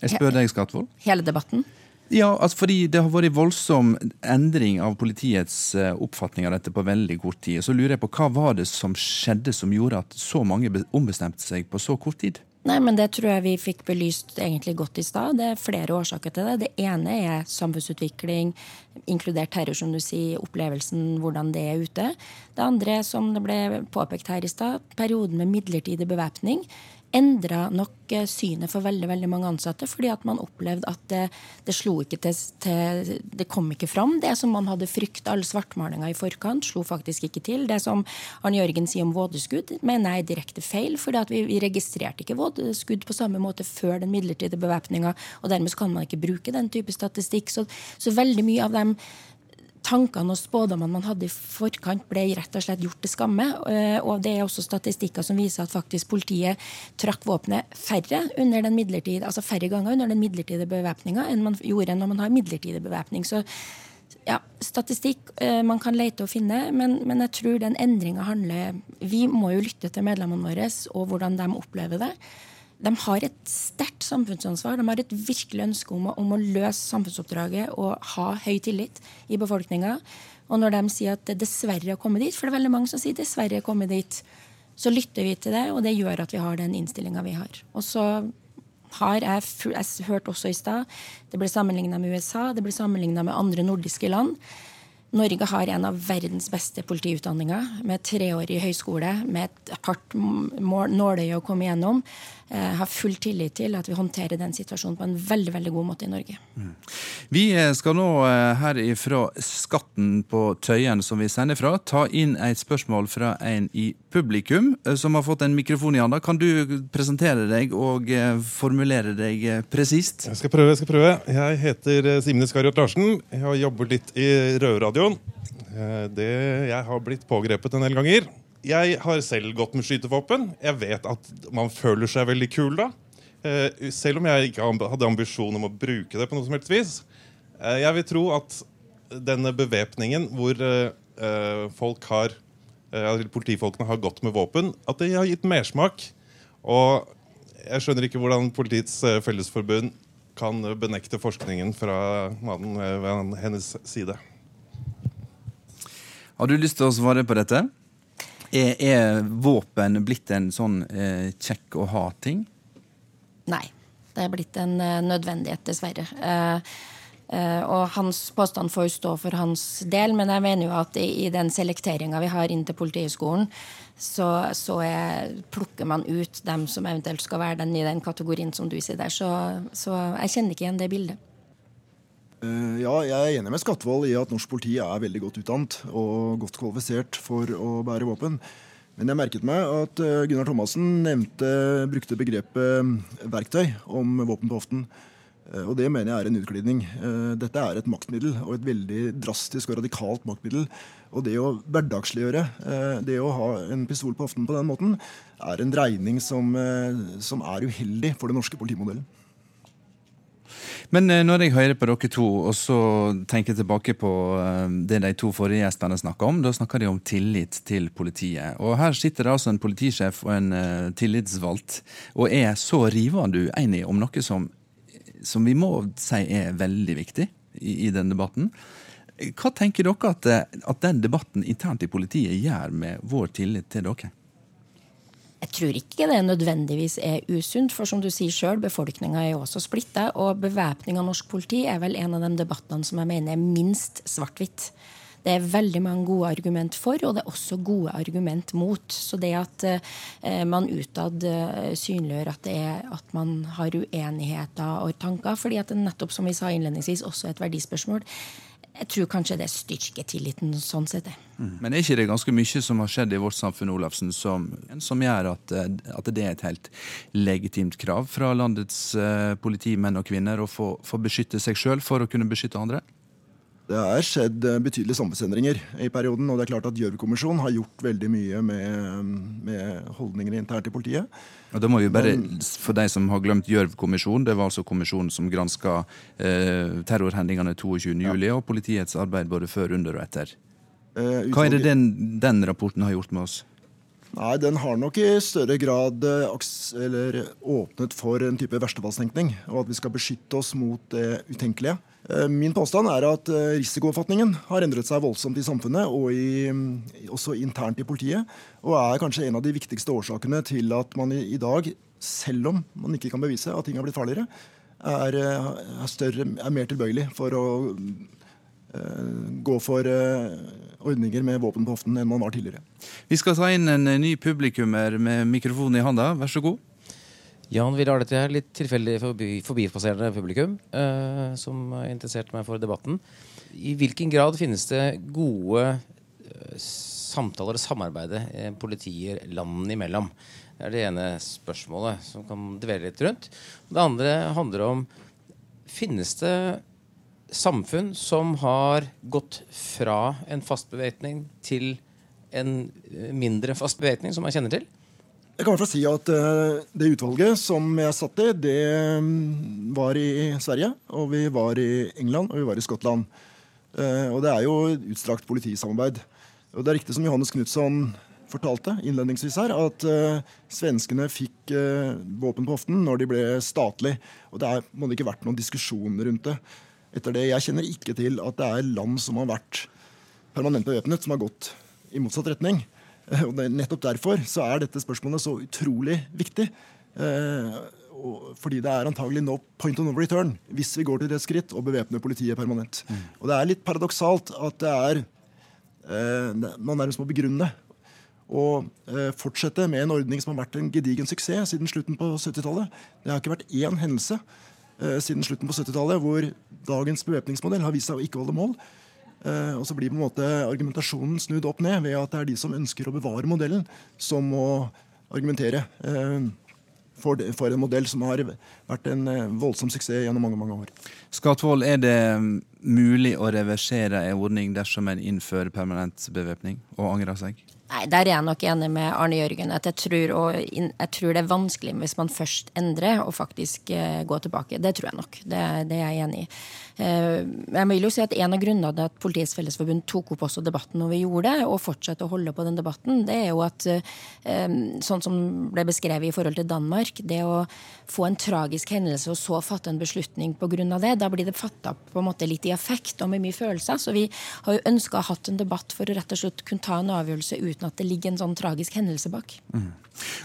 Jeg spør deg, Skatvold. Hele debatten? Ja, altså fordi det har vært voldsom endring av politiets eh, oppfatning av dette på veldig kort tid. Så lurer jeg på hva var det som skjedde som gjorde at så mange ombestemte seg på så kort tid? Nei, men Det tror jeg vi fikk belyst egentlig godt i stad. Det er flere årsaker til det. Det ene er samfunnsutvikling, inkludert terror, som du sier, opplevelsen, hvordan det er ute. Det andre, som det ble påpekt her i stad, perioden med midlertidig bevæpning endra nok eh, synet for veldig veldig mange ansatte. Fordi at man opplevde at det, det slo ikke til, til, Det kom ikke fram. Det som man hadde frykta, all svartmalinga i forkant, slo faktisk ikke til. Det som Arne Jørgen sier om vådeskudd, mener jeg er direkte feil. For vi, vi, registrerte ikke vådeskudd på samme måte før den midlertidige bevæpninga. Og dermed kan man ikke bruke den type statistikk. Så, så veldig mye av dem tankene og spådommene man hadde i forkant, ble rett og slett gjort til skamme. Eh, og det er også statistikker som viser at faktisk politiet trakk våpenet færre under den altså færre ganger under den midlertidige bevæpninga enn man gjorde når man har midlertidig bevæpning. Så ja, statistikk eh, man kan lete og finne, men, men jeg tror den endringa handler Vi må jo lytte til medlemmene våre og hvordan de opplever det de har et sterkt samfunnsansvar. De har et virkelig ønske om å, om å, løse samfunnsoppdraget og ha høy tillit i befolkninga. Og når de sier at det dessverre har kommet dit, for det er veldig mange som sier dessverre har kommet dit, så lytter vi til det, og det gjør at vi har den innstillinga vi har. Og så har jeg, jeg hørt også i stad det ble sammenligna med USA, det ble sammenligna med andre nordiske land. Norge har en av verdens beste politiutdanninger, med treårig høyskole, med et hardt nåløye å komme gjennom. Eh, har full tillit til at vi håndterer den situasjonen på en veldig veldig god måte i Norge. Mm. Vi eh, skal nå eh, her ifra Skatten på Tøyen, som vi sender fra, ta inn et spørsmål fra en i publikum som har fått en mikrofon i handa. Kan du presentere deg og formulere deg presist? Jeg skal prøve. Jeg skal prøve. Jeg heter Simne Skariot Larsen. Jeg har jobbet litt i Røverradioen. Det jeg har blitt pågrepet en del ganger jeg har selv gått med skytevåpen. Jeg vet at man føler seg veldig kul da. Eh, selv om jeg ikke hadde ambisjon om å bruke det på noe som helst vis. Eh, jeg vil tro at denne bevæpningen hvor eh, folk har, politifolkene har gått med våpen, at det har gitt mersmak. Og jeg skjønner ikke hvordan Politiets Fellesforbund kan benekte forskningen fra mannen ved hennes side. Har du lyst til å svare på dette? Er, er våpen blitt en sånn eh, kjekk å ha-ting? Nei. Det er blitt en eh, nødvendighet, dessverre. Eh, eh, og hans påstand får stå for hans del, men jeg mener jo at i, i den selekteringa vi har inn til Politihøgskolen, så, så er, plukker man ut dem som eventuelt skal være den i den kategorien som du sier der. Så, så jeg kjenner ikke igjen det bildet. Eh, ja, jeg er enig med Skatvold i at norsk politi er veldig godt utdannet og godt kvalifisert for å bære våpen. Men jeg merket meg at eh, Gunnar Thomassen nevnte, brukte begrepet eh, verktøy om våpen på hoften. Og det mener jeg er en utglidning. Dette er et maktmiddel, og et veldig drastisk og radikalt maktmiddel. Og det å hverdagsliggjøre, det å ha en pistol på hoften på den måten, er en dreining som, som er uheldig for den norske politimodellen. Men eh, når jeg hører på dere to, og så tenker jeg tilbake på eh, det de to forrige gjestene snakka om, da snakker de om tillit til politiet. Og her sitter det altså en politisjef og en uh, tillitsvalgt og er så rivende uenig om noe som, som vi må si er veldig viktig i, i den debatten. Hva tenker dere at, at den debatten internt i politiet gjør med vår tillit til dere? Jeg tror ikke det nødvendigvis er usunt, for som du sier sjøl, befolkninga er jo også splitta. Og bevæpning av norsk politi er vel en av de debattene som jeg mener er minst svart-hvitt. Det er veldig mange gode argument for, og det er også gode argument mot. Så det at eh, man utad eh, synliggjør at, at man har uenigheter og tanker, fordi at det nettopp, som vi sa innledningsvis, også er et verdispørsmål. Jeg tror kanskje det styrker tilliten sånn sett. Mm. Men er ikke det ganske mye som har skjedd i vårt samfunn Olafsen, som, som gjør at, eh, at, det er et helt legitimt krav fra landets uh, politimenn og -kvinner å få, få beskytte seg sjøl for å kunne beskytte andre? Det er skjedd eh, betydelige samfunnsendringer i perioden. og det er klart at Gjørv-kommisjonen har gjort veldig mye med, med, holdningene internt i politiet. Og da må vi bare, For de som har glemt Gjørv-kommisjonen, det var altså kommisjonen som granska eh, terrorhendelsene 22.07. Ja. og politiets arbeid både før, under og etter. Eh, Hva er det den, den rapporten har gjort med oss? Nei, Den har nok i større grad eller, åpnet for en type verstefallstenkning. Og at vi skal beskytte oss mot det utenkelige. Eh, min påstand er at eh, risikooppfatningen har endret seg voldsomt i samfunnet, og i, mm, også internt i politiet. Og er kanskje en av de viktigste årsakene til at man i, dag, selv om man ikke kan bevise at ting har blitt farligere, er, eh, er, større, er mer tilbøyelig for å gå for ordninger med våpen på hoften enn man var tidligere. Vi skal ta inn en ny publikummer med mikrofon i handa. Vær så god. Jan, vi lar dette her litt tilfeldig forbi, forbipasserende publikum uh, som interesserte interessert meg for debatten. I hvilken grad finnes det gode uh, samtaler og samarbeid uh, politier landene imellom? Det er det ene spørsmålet som kan dvele litt rundt. Det andre handler om Finnes det samfunn som har gått fra en fast bevæpning til en mindre fast bevæpning, som man kjenner til? Jeg kan i hvert fall si at uh, Det utvalget som jeg satt i, det um, var i Sverige, og vi var i England og vi var i Skottland. Uh, og Det er jo utstrakt politisamarbeid. Og Det er riktig som Johannes Knutson fortalte innledningsvis her, at uh, svenskene fikk våpen på hoften når de ble statlig. Og Det er, må det ikke vært noen diskusjon rundt det. Etter det, Jeg kjenner ikke til at det er land som har vært permanent bevæpnet, som har gått i motsatt retning. Eh, og Nettopp derfor så er dette spørsmålet så utrolig viktig. Eh, fordi det er antagelig no point of no return hvis vi går til det skritt og bevæpner politiet permanent. Mm. Og Det er litt paradoksalt at det er eh, Man nærmest må begrunne og fortsette med en ordning som har vært en gedigen suksess siden slutten på 70-tallet. Det har ikke vært én hendelse siden slutten på 70-tallet hvor dagens bevæpningsmodell har vist seg å ikke holde mål. Uh, og så blir på en måte argumentasjonen snudd opp ned ved at det er de som ønsker å bevare modellen, som må argumentere uh, for, en modell som har vært en uh, voldsom suksess gjennom mange mange år. Skatvold, er det mulig å reversere en ordning dersom en innfører permanent bevæpning og angrer seg? Nei, Der er jeg nok enig med Arne Jørgen. at jeg tror, og, jeg tror, det er vanskelig hvis man først endrer og faktisk uh, går tilbake. Det tror jeg nok. Det, det er jeg enig i. Uh, jeg vil jo si at En av grunnene til at Politiets Fellesforbund tok opp også debatten når vi gjorde det, og fortsatte å holde på den debatten, det er jo at uh, sånn som ble beskrevet i forhold til Danmark, det å få en tragisk hendelse og så fatte en beslutning pga. det, da blir det fatta på en måte litt i affekt og med mye følelser. Så vi har jo ønska å ha en debatt for å rett og slett kunne ta en avgjørelse uten at det ligger en sånn tragisk hendelse bak. Mm.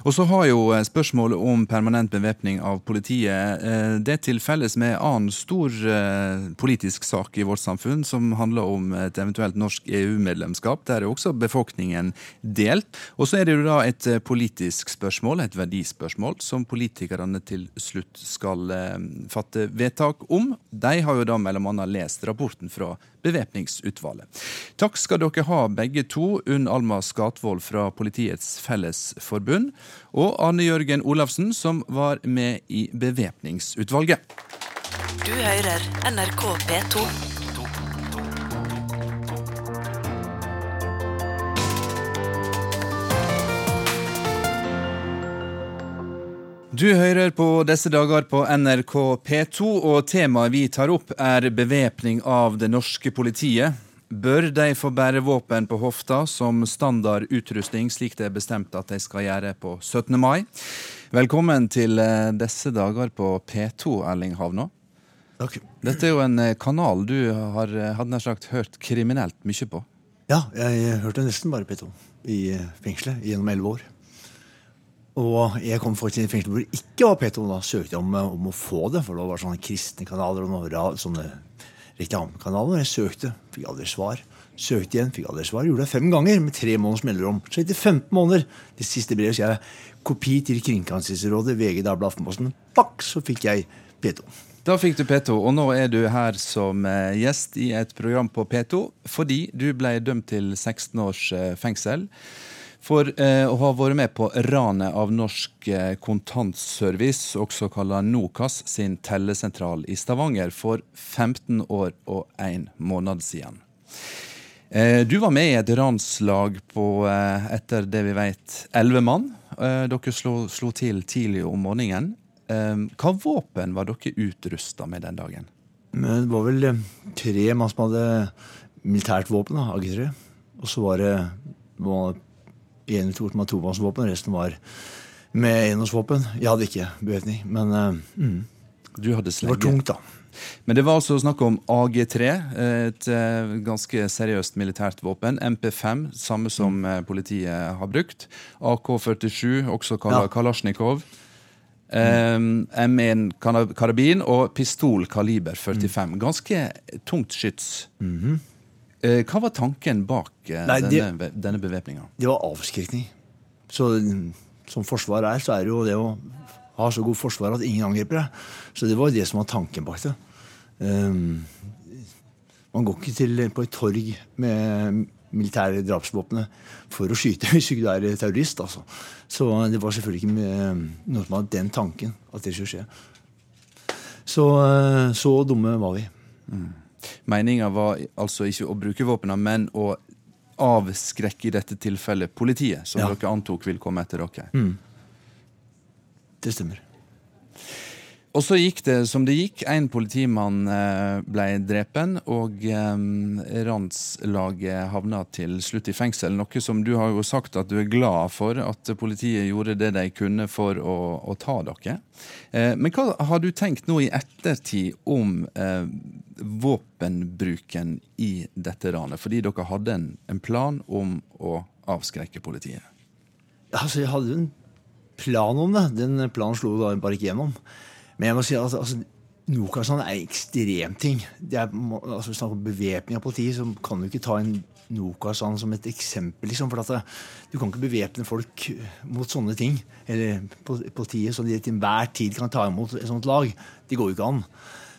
Og så har jo eh, spørsmålet om permanent bevæpning av politiet eh, det til felles med annen stor eh, politisk sak i vårt samfunn, som handler om et eventuelt norsk EU-medlemskap. Der er også befolkningen delt. Og så er det jo da et politisk spørsmål, et verdispørsmål, som politikerne til slutt skal fatte vedtak om. De har jo da mellom annet lest rapporten fra bevæpningsutvalget. Takk skal dere ha begge to, Unn Alma Skatvold fra Politiets Fellesforbund og Arne Jørgen Olafsen, som var med i bevæpningsutvalget. Du hører NRK P2. Du hører på disse dager på NRK P2, og temaet vi tar opp er bevæpning av det norske politiet. Bør de få bære våpen på hofta som standard utrustning, slik det er bestemt at de skal gjøre på 17. mai? Velkommen til eh, disse dager på P2, Erling Havnå. Takk. Dette er jo en eh, kanal du har eh, hadde nær sagt, hørt kriminelt mye på. Ja, jeg hørte nesten bare P2 i fengselet gjennom elleve år. Og jeg kom faktisk til et fengsel hvor det ikke var P2. Da søkte jeg om, eh, om, å få det, for det var sånne kristne kanaler og noen sånne reklamekanaler. Jeg søkte, fikk aldri svar. Søkte igjen, fikk aldri svar. Gjorde det fem ganger med tre måneders mellomrom. Så etter 15 måneder, det siste brevet, skrev jeg kopi til Kringkastingsrådet, VG, Dagbladet, Aftenposten. Pakk, så fikk jeg P2. Da fikk du P2, og nå er du her som eh, gjest i et program på P2 fordi du ble dømt til 16 års eh, fengsel for eh, å ha vært med på ranet av Norsk eh, Kontantservice, også kalla Nokas, sin tellesentral i Stavanger for 15 år og 1 måned siden. Eh, du var med i et ranslag på, eh, etter det vi vet, elleve mann. Dere slo, slo, til tidlig om morgenen. Hva våpen var dere utrusta med den dagen? Men det var vel tre mann som hadde militært våpen, AG3. Og så var det en eller to som hadde tomannsvåpen, resten var med enhåndsvåpen. Jeg hadde ikke bevæpning, men mm. Du hadde. Det var tungt, da. Men det var altså snakk om AG3, et eh, ganske seriøst militært våpen. MP5, samme som mm. politiet har brukt. AK-47, også kalt ja. Kalasjnikov. Um, M1 karabin og pistol kaliber 45. Mm. Ganske tungt skyts. Mm -hmm. Uh, hva var tanken bak uh, Nei, det, denne, denne bevæpninga? Det var avskrekning. Så Som forsvar er, så er det jo det å ha så god forsvar at ingen angriper deg. Så det var det som var tanken bak det. Um, man går ikke til, på et torg med militære drapsvåpen for å skyte hvis ikke du er terrorist. Altså. Så det var selvfølgelig ikke med, noe som hadde den tanken at det skulle skje. Så, eh, så dumme var vi. Mm. Meninga var altså ikke å bruke våpnene, men å avskrekke i dette tilfellet politiet, som ja. dere antok vil komme etter dere. Mm. Det stemmer. Og så gikk det som det gikk. Én politimann eh, ble drepen, og ranslaget Randslaget havna til slutt i fengsel. Noe som du har jo sagt at du er glad for, at politiet gjorde det de kunne for å, å ta dere. Eh, men hva har du tenkt nå i ettertid om våpenbruken i dette ranet? Fordi dere hadde en, en plan om å avskrekke politiet. Altså, jeg hadde jo en plan om det. Den planen slo da bare ikke gjennom. Men jeg må si at altså, Nokas-an er ekstremting. Det er, altså, Snakk om bevæpning av politiet, så kan du ikke ta en Nokas-an som et eksempel. Liksom, for det, Du kan ikke bevæpne folk mot sånne ting. Eller politiet, så de til enhver tid kan ta imot et sånt lag. Det går jo ikke an.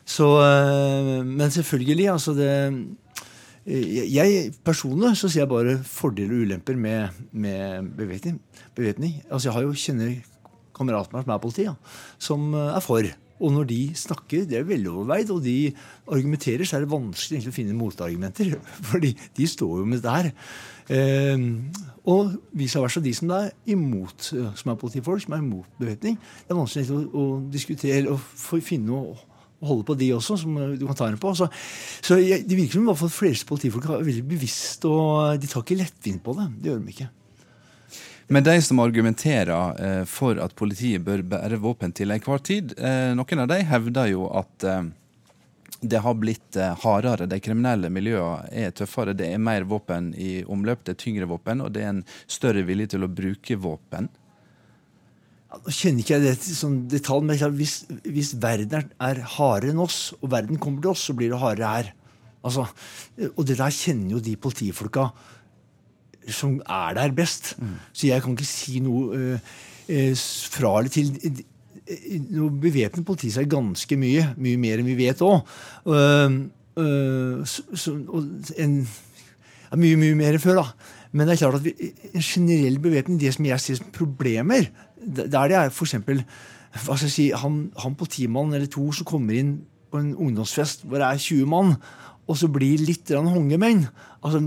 Så, øh, men selvfølgelig, altså det jeg Personlig så sier jeg bare fordeler og ulemper med, med bevæpning. Altså, jeg har jo kjenner kameraten som er politi, ja, som eh, er for. Og når de snakker, det er veloverveid, og de argumenterer, så er det vanskelig å finne motargumenter. fordi de står jo med det her. Eh, og vice versa de som er imot, eh, som er politifolk, som er imot bevæpning. Det er vanskelig å, å, diskutere og finne noe å holde på de også, som du kan ta henne på. Så, så jeg, Det virker som i hvert fall fleste politifolk er veldig bevisst, og de tar ikke lettvint på det. Det gjør de ikke. Men de som argumenterer eh, for at politiet bør bære våpen til enhver tid, eh, noen av de hevder jo at eh, det har blitt hardere. De kriminelle miljøene er tøffere. Det er mer våpen i omløp, det er tyngre våpen, og det er en større vilje til å bruke våpen. Nå kjenner ikke jeg det sånn detalj, men hvis, hvis, verden er hardere enn oss, og verden kommer til oss, så blir det hardere her. Altså, og det der kjenner jo de politifolka som er der best. Mm. Så jeg kan ikke si noe eh, fra eller til. Nå bevæpnet politi er ganske mye. Mye mer enn vi vet òg. Uh, uh, mye, mye mer enn før, da. Men det er klart at vi, en generell bevæpning, det som jeg ser som problemer, der det er f.eks. Hva skal jeg si, han, han politimannen eller to som kommer inn på en ungdomsfest hvor det er 20 mann, og så blir litt hongemenn. Altså,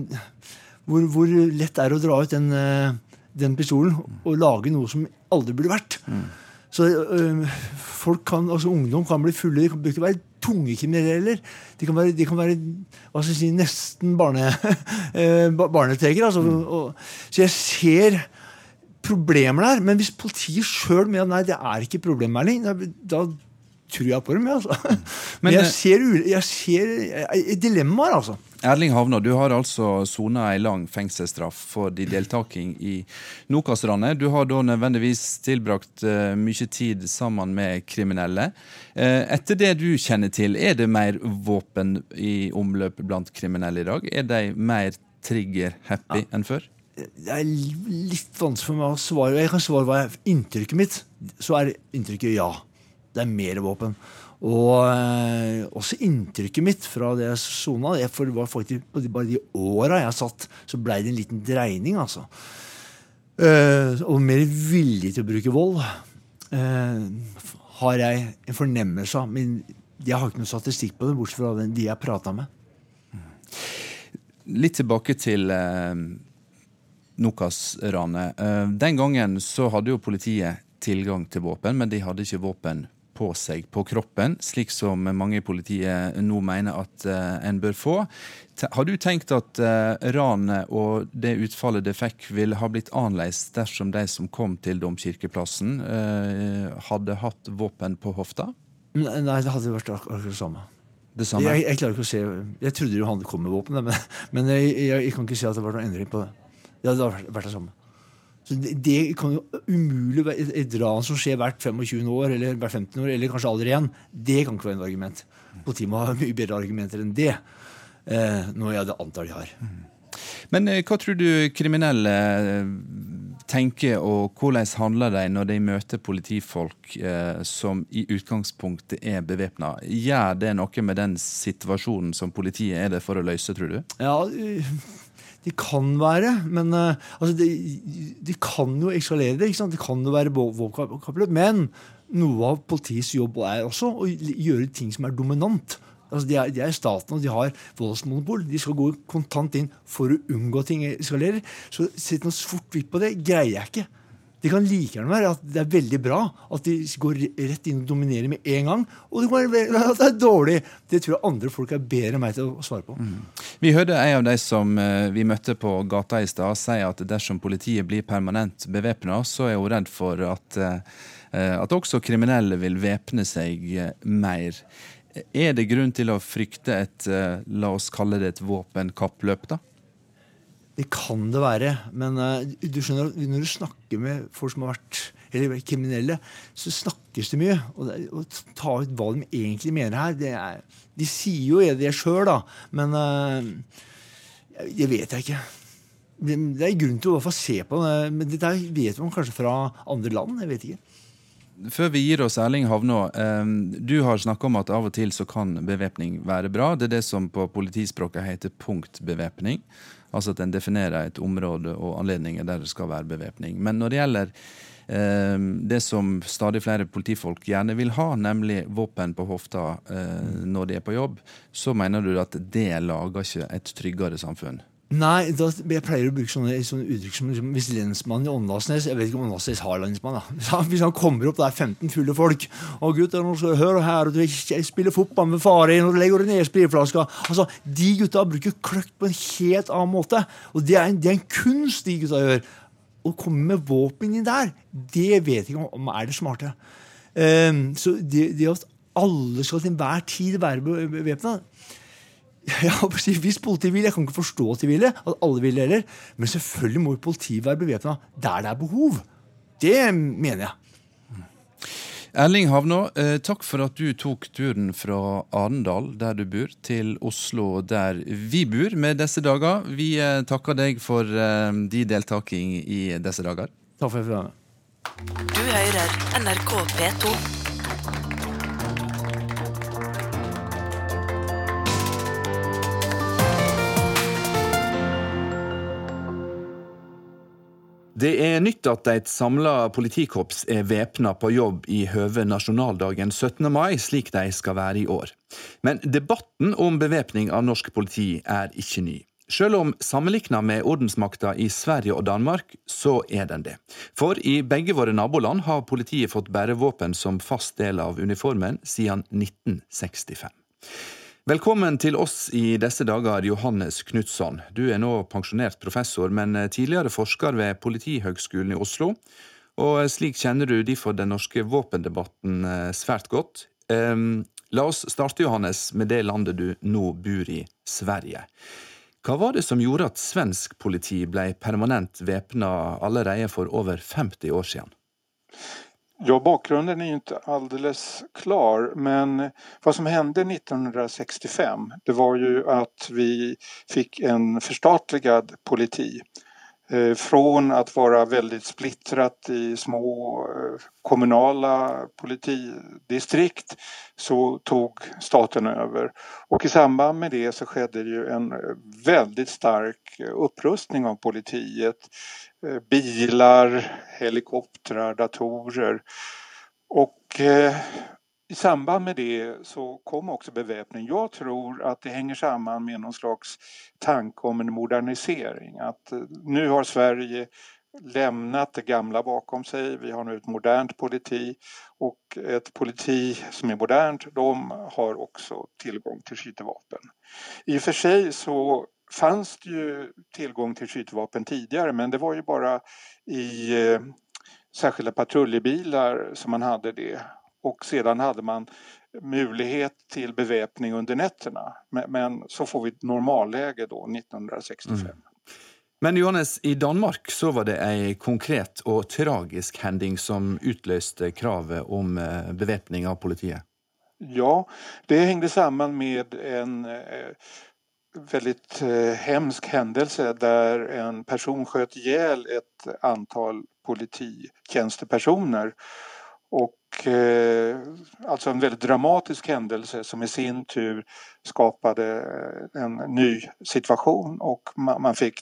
hvor, hvor, lett det er å dra ut den, eh, den, pistolen og lage noe som aldri burde vært. Mm. Så øh, folk kan, altså Ungdom kan bli fulle. De kan ikke være tunge kriminelle. De kan være, de kan være hva skal jeg si, nesten barne, barnetegere. Altså, mm. så jeg ser problemer der. Men hvis politiet sjøl mener nei, det er ikke problem, Erling, da, tror jeg på dem, altså. Men, Men, jeg eh, ser, jeg ser eh, dilemmaer, altså. Erling Havna, du har altså sona ei lang fengselsstraff for din deltaking i Nokas-ranet. Du har da nødvendigvis tilbrakt eh, mye tid sammen med kriminelle. Eh, etter det du kjenner til, er det mer våpen i omløp blant kriminelle i dag? Er de mer trigger-happy enn før? Det er litt vanskelig for meg å svare. Jeg kan svare hva er inntrykket mitt. Så er inntrykket ja. Det er mer våpen. Og eh, også inntrykket mitt fra det sona For det var faktisk bare de åra jeg satt, så blei det en liten dreining, altså. Eh, og mer villig til å bruke vold. eh, har jeg en fornemmelse av. Men jeg har ikke noen statistikk på det, bortsett fra den, de jeg prata med. Litt tilbake til eh, Nokas-ranet. Eh, den gangen så hadde jo politiet tilgang til våpen, men de hadde ikke våpen på seg, på kroppen, slik som mange i politiet nå mener at eh, en bør få. Har du tenkt at eh, ranet og det utfallet det fikk, ville ha blitt annerledes dersom de som kom til Domkirkeplassen, eh, hadde hatt våpen på hofta? Nei, det hadde vært ak- akkurat det samme. Det samme? Jeg, jeg klarer ikke å se Jeg trodde jo han kom med våpen, men, men jeg, jeg, jeg kan ikke se at det var noen endring på det. Det hadde vært det samme. Så det, det kan jo umulig være et, ran som skjer hvert 25 år, eller hvert 15 år, eller kanskje aldri igjen. Det kan ikke være et argument. Politiet må ha mye bedre argumenter enn det. Eh, når jeg det antar de har. Men eh, hva tror du kriminelle eh, tenker, og hvordan handler de når de møter politifolk eh, som i utgangspunktet er bevæpna? Gjør det noe med den situasjonen som politiet er der for å løse, tror du? Ja, det kan være, men øh, altså de, de kan jo eskalere det. Det kan jo være våpenkappløp. Men noe av politiets jobb er også å gjøre ting som er dominant. Altså de, er, de er staten, og de har voldsmonopol. De skal gå kontant inn for å unngå ting eskalerer. Så sett noe svart-hvitt på det greier jeg ikke. Det kan like gjerne være at det er veldig bra at de går rett inn og dominerer med en gang. Og det kan være at det er dårlig. Det tror jeg andre folk er bedre enn meg til å svare på. Vi hørte en av de som eh, vi møtte på gata i stad, si at dersom politiet blir permanent bevæpna, så er hun redd for at, eh, at også kriminelle vil væpne seg eh, mer. Er det grunn til å frykte et, eh, la oss kalle det et våpenkappløp, da? Det kan det være, men eh, du skjønner, at når du snakker med folk som har vært eller kriminelle, så snakkes det mye. Og det, å ta ut hva de egentlig mener her er, De sier jo det sjøl, da, men uh, det vet jeg ikke. Det, det er grunn til å i hvert fall se på det, men dette vet man kanskje fra andre land. jeg vet ikke. Før vi gir oss Erling Havnå, eh, du har snakka om at av og til så kan bevæpning være bra. Det er det som på politispråket heter punktbevæpning. Altså at en definerer et område og anledninger der det skal være bevæpning. Men når det gjelder eh, det som stadig flere politifolk gjerne vil ha, nemlig våpen på hofta eh, når de er på jobb, så mener du at det lager ikke et tryggere samfunn? Nei, da, jeg pleier å bruke sånne, sånne uttrykk som liksom, hvis lensmannen i Åndalsnes Jeg vet ikke om Åndalsnes har lensmann. da. Hvis han, kommer opp, det er 15 fulle folk og gutter, nå skal du høre her, og du spiller fotball med far din, og du legger ned spilleflaska altså, De gutta bruker kløkt på en helt annen måte. Og det er en, det er en kunst de gutta gjør. Å komme med våpen inn der, det vet jeg ikke om, om er det smarte. Um, så det, det at alle skal til enhver tid være be- bevæpna ja, hvis politiet vil, Jeg kan ikke forstå at de ville, at alle vil det heller. Men selvfølgelig må jo politiet være bevæpna der det er behov. Det mener jeg. Erling Havnå, eh, takk for at du tok turen fra Arendal, der du bor, til Oslo, der vi bor med disse dager. Vi eh, takker deg for eh, din deltaking i disse dager. Takk for at jeg fikk være med. Du hører NRK P2. Det er nytt at et samla politikorps er væpna på jobb i høve nasjonaldagen 17. mai, slik de skal være i år. Men debatten om bevæpning av norsk politi er ikke ny. Selv om sammenlikna med ordensmakta i Sverige og Danmark, så er den det. For i begge våre naboland har politiet fått bære våpen som fast del av uniformen siden 1965. Velkommen til oss i disse dager, Johannes Knutson. Du er nå pensjonert professor, men tidligere forsker ved Politihøgskolen i Oslo. Og slik kjenner du derfor den norske våpendebatten eh, svært godt. Um, la oss starte, Johannes, med det landet du nå bor i, Sverige. Hva var det som gjorde at svensk politi ble permanent væpna allerede for over 50 år siden? Ja, bakgrunden är inte alldeles klar men vad som hände 1965 det var ju att vi fick en förstatligad politi. Eh, från att vara väldigt splittrat i små eh, kommunala politidistrikt så tog staten över. Och i samband med det så skedde ju en väldigt stark upprustning av politiet. Eh, bilar, helikoptrar, datorer. Och i samband med det så kom också beväpning. Jag tror att det hänger samman med någon slags tanke om en modernisering. Att eh, nu har Sverige lämnat det gamla bakom sig. Vi har nu ett modernt politi och ett politi som är modernt, de har också tillgång till skyttevapen. I och för sig så fanns det ju tillgång till skyttevapen tidigare men det var ju bara i eh, särskilda patruljebilar som man hade det och sedan hade man möjlighet till beväpning under nätterna. Men, men så får vi ett normalläge då 1965. Mm. Men Johannes, i Danmark så var det en konkret og tragisk hending som utløste kravet om eh, bevæpning av politiet. Ja, det hengde sammen med en eh, veldig eh, hemsk hendelse der en person skjøt ihjel et antall polititjänstepersoner. Og alltså en väldigt dramatisk händelse som i sin tur skapade eh, en ny situation och man fick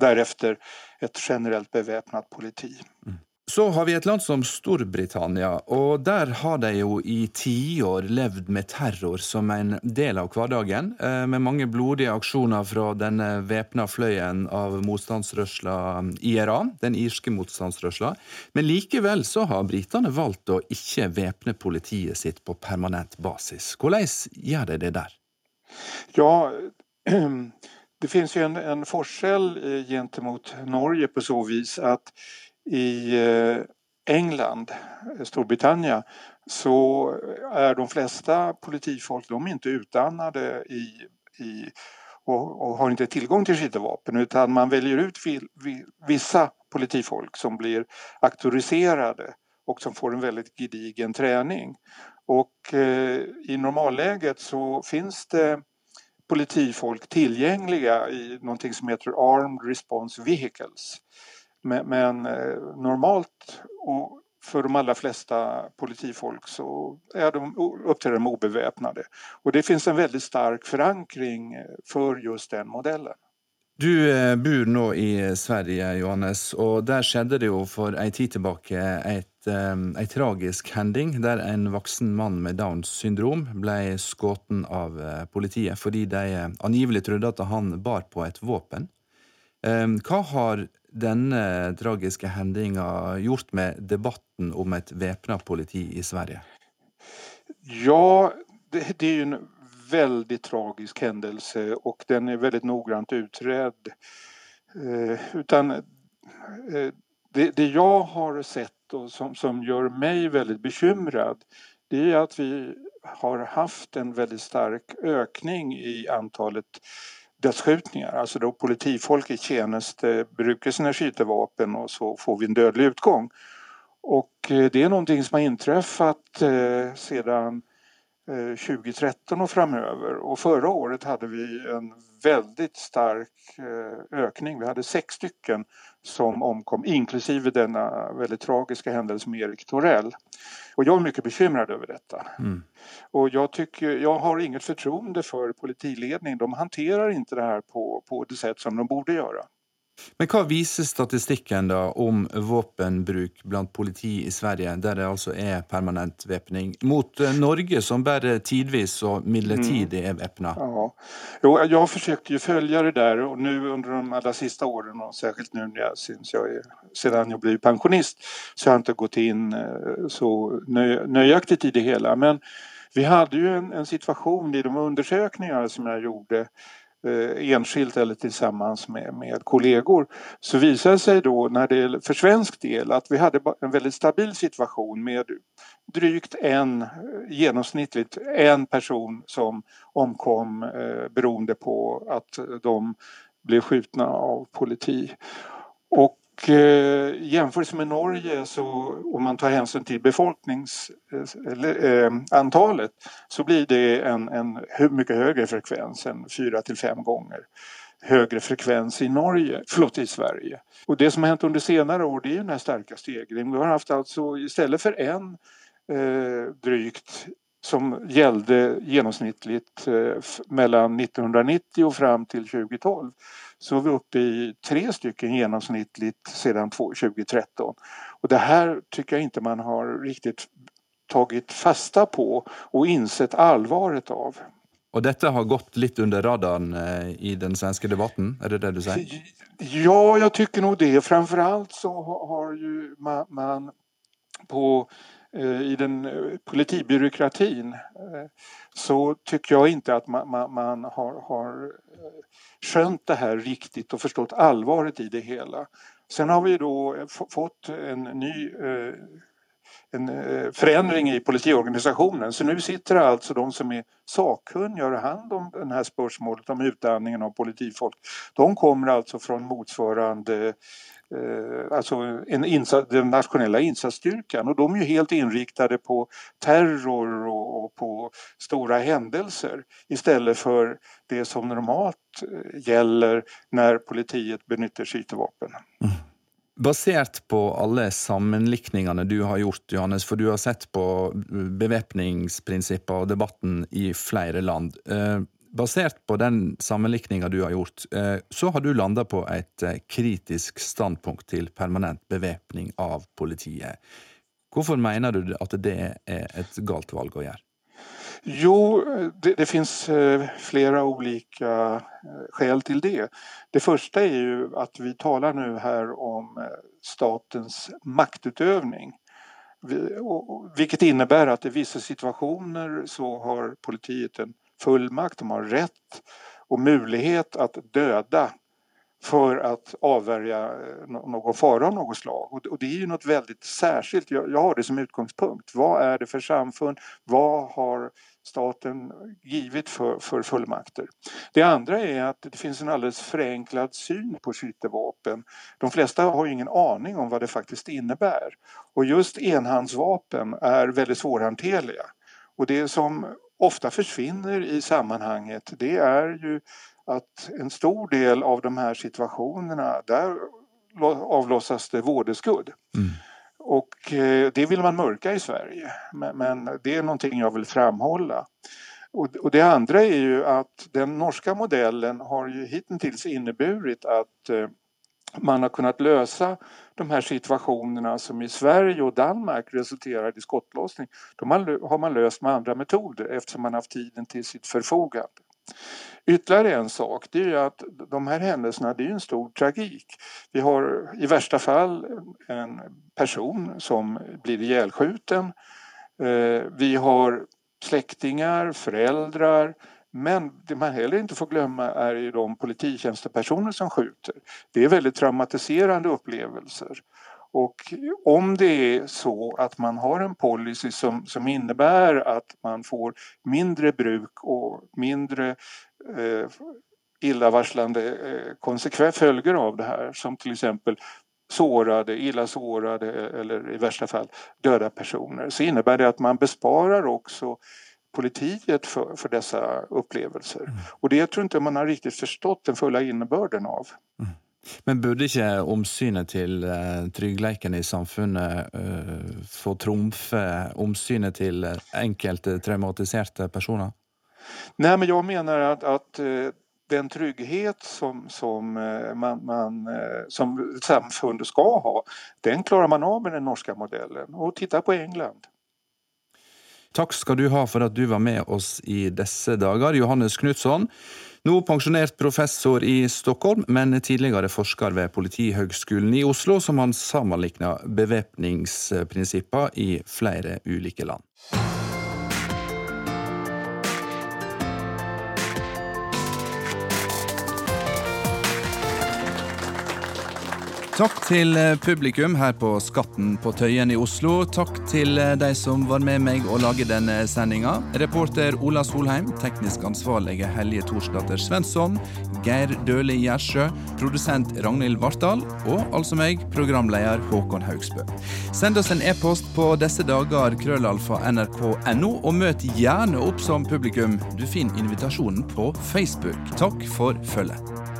därefter ett generellt beväpnat politi. Mm. Så har vi et land som Storbritannia, og der har de jo i tiår levd med terror som en del av hverdagen, eh, med mange blodige aksjoner fra denne væpna fløyen av motstandsrørsla IRA, den irske motstandsrørsla. Men likevel så har britene valgt å ikke væpne politiet sitt på permanent basis. Hvordan gjør de det der? Ja, det finnes jo en, en forskjell eh, gentemot Norge på så vis att i eh, England, Storbritannien, så är de flesta politifolk de inte utdannade i, i och, och, har inte tillgång till skyttevapen utan man väljer ut vissa politifolk som blir auktoriserade och som får en väldigt gedigen träning. Och eh, i normalläget så finns det politifolk tillgängliga i någonting som heter Armed Response Vehicles. Men, eh, normalt och för de allra flesta politifolk så är de, uppträder de obeväpnade. Och det finns en väldigt stark förankring for för just den modellen. Du eh, bor nå i Sverige, Johannes, og der skjedde det jo for ei tid tilbake et, ei tragisk hending der en voksen mann med Downs syndrom ble skutt av politiet fordi de angivelig trodde at han bar på et våpen. Hva har denne tragiske hendinga gjort med debatten om et væpna politi i Sverige? Ja, det, det er jo en veldig tragisk hendelse, og den er veldig noggrant utredd. Eh, utan eh, det, det, jeg har sett og som, som gjør meg veldig bekymret, det er at vi har haft en veldig sterk økning i antalet dödsskjutningar. Altså da politifolk i tjeneste bruker sine skytevapen, og så får vi en dødelig utgang. Och eh, det er noe som har inträffat eh, sedan 2013 och framöver. Och förra året hade vi en väldigt stark ökning. Vi hade sex stycken som omkom, inklusive denna väldigt tragiska händelse med Erik Torell. Och jag är mycket bekymrad över detta. Mm. Och jag, tycker, jag har inget förtroende för politiledningen. De hanterar inte det här på, på det sätt som de borde göra. Men hva viser statistikken da om våpenbruk blant politi i Sverige, der det altså er permanent væpning, mot eh, Norge som bare tidvis og midlertidig er væpna? Mm. Ja. Jo, jag har forsøkt å følge det der, og nå under de aller siste årene, og særlig nå siden jeg ble pensionist så har jeg ikke gått in eh, så nøyaktig i det hele. Men vi hadde jo en, en situation i de undersøkelsene som jeg gjorde enskilt eller tillsammans med, med kollegor så visade det sig då när det för svensk del att vi hade en väldigt stabil situation med drygt en, genomsnittligt en person som omkom eh, beroende på att de blev skjutna av politi. Och eh, jämfört med Norge så om man tar hänsyn till befolkningsantalet eh, så blir det en, en mycket högre frekvens än fyra till fem gånger högre frekvens i Norge, förlåt i Sverige. Och det som har hänt under senare år det är den här starka stegringen. Vi har haft alltså istället för en eh, drygt som gällde genomsnittligt eh, mellan 1990 och fram till 2012 så är vi uppe i tre stycken genomsnittligt sedan 2013. Och det här tycker jag inte man har riktigt tagit fasta på och insett allvaret av. Og dette har gått litt under radaren eh, i den svenske debatten, är det det du säger? Ja, jag tycker nog det. Framförallt så har ju man, man på i den eh, politibyråkratin så tycker jag inte att man, man, man har, har skönt det här riktigt och förstått allvaret i det hela. Sen har vi då fått en ny en eh, förändring i politiorganisationen. Så nu sitter alltså de som är sakkunniga och har hand om det här spörsmålet om utandningen av politifolk. De kommer alltså från motsvarande eh, alltså en insats, den nationella insatsstyrkan och de är ju helt inriktade på terror och, och på stora händelser istället för det som normalt eh, gäller när politiet benyttar skytevapen. Mm. Basert på alle sammenlikningene du har gjort, Johannes, for du har sett på bevæpningsprinsipper og debatten i flere land. Basert på den sammenlikninga du har gjort, eh, så har du landa på et eh, kritisk standpunkt til permanent bevæpning av politiet. Hvorfor mener du at det er et galt valg å gjøre? Jo, det, det, finns eh, flera olika skäl till det. Det första är ju att vi talar nu här om statens maktutövning. Vilket innebär att i vissa situationer så har politiet en fullmakt, de har rätt och möjlighet att döda för att avvärja någon fara av något slag. Och det är ju något väldigt särskilt. Jag har det som utgångspunkt. Vad är det för samfund? Vad har staten givit för, för fullmakter. Det andra är att det finns en alldeles förenklad syn på skyttevapen. De flesta har ingen aning om vad det faktiskt innebär. Och just enhandsvapen är väldigt svårhanterliga. Och det som ofta försvinner i sammanhanget det är ju att en stor del av de här situationerna där avlossas det vådeskudd. Mm. Och eh, det vill man mörka i Sverige, men det är någonting jag vill framhålla. Och det andra är ju att den norska modellen har ju hittills inneburit att eh, man har kunnat lösa de här situationerna som i Sverige och Danmark resulterar i skottlossning. De har man löst med andra metoder eftersom man haft tiden till sitt förfogande. Ytterligare en sak det är att de här händelserna det är en stor tragik. Vi har i värsta fall en person som blir ihjälskjuten. Eh, vi har släktingar, föräldrar men det man heller inte får glömma är ju de polititjänstepersoner som skjuter. Det är väldigt traumatiserande upplevelser. Och om det är så att man har en policy som, som innebär att man får mindre bruk och mindre eh, illavarslande eh, följder av det här som till exempel sårade, illa sårade eller i värsta fall döda personer så innebär det att man besparar också politiet för, för dessa upplevelser. Mm. Och det tror inte man har riktigt förstått den fulla innebörden av. Mm. Men burde ikke omsynet til uh, tryggleiken i samfunnet uh, få trumfe omsynet til enkelte traumatiserte personer? Nei, men jeg mener at, at uh, den trygghet som, som, man, man, som samfunnet skal ha, den klarer man av med den norske modellen. Og titta på England. Takk skal du ha for at du var med oss i disse dager, Johannes Knutson. Nå pensjonert professor i Stockholm, men tidligere forsker ved Politihøgskolen i Oslo, som han sammenligna bevæpningsprinsipper i flere ulike land. Takk til eh, publikum her på Skatten på Tøyen i Oslo. Takk til eh, de som var med meg å lage denne sendinga. Reporter Ola Solheim, teknisk ansvarlige Helje Thorsdatter Svensson, Geir Døli Gjersjø, produsent Ragnhild Vartdal og altså meg, programleder Håkon Haugsbø. Send oss en e-post på disse dager krøllalfa nrk.no, og møt gjerne opp som publikum. Du finner invitasjonen på Facebook. Takk for følget.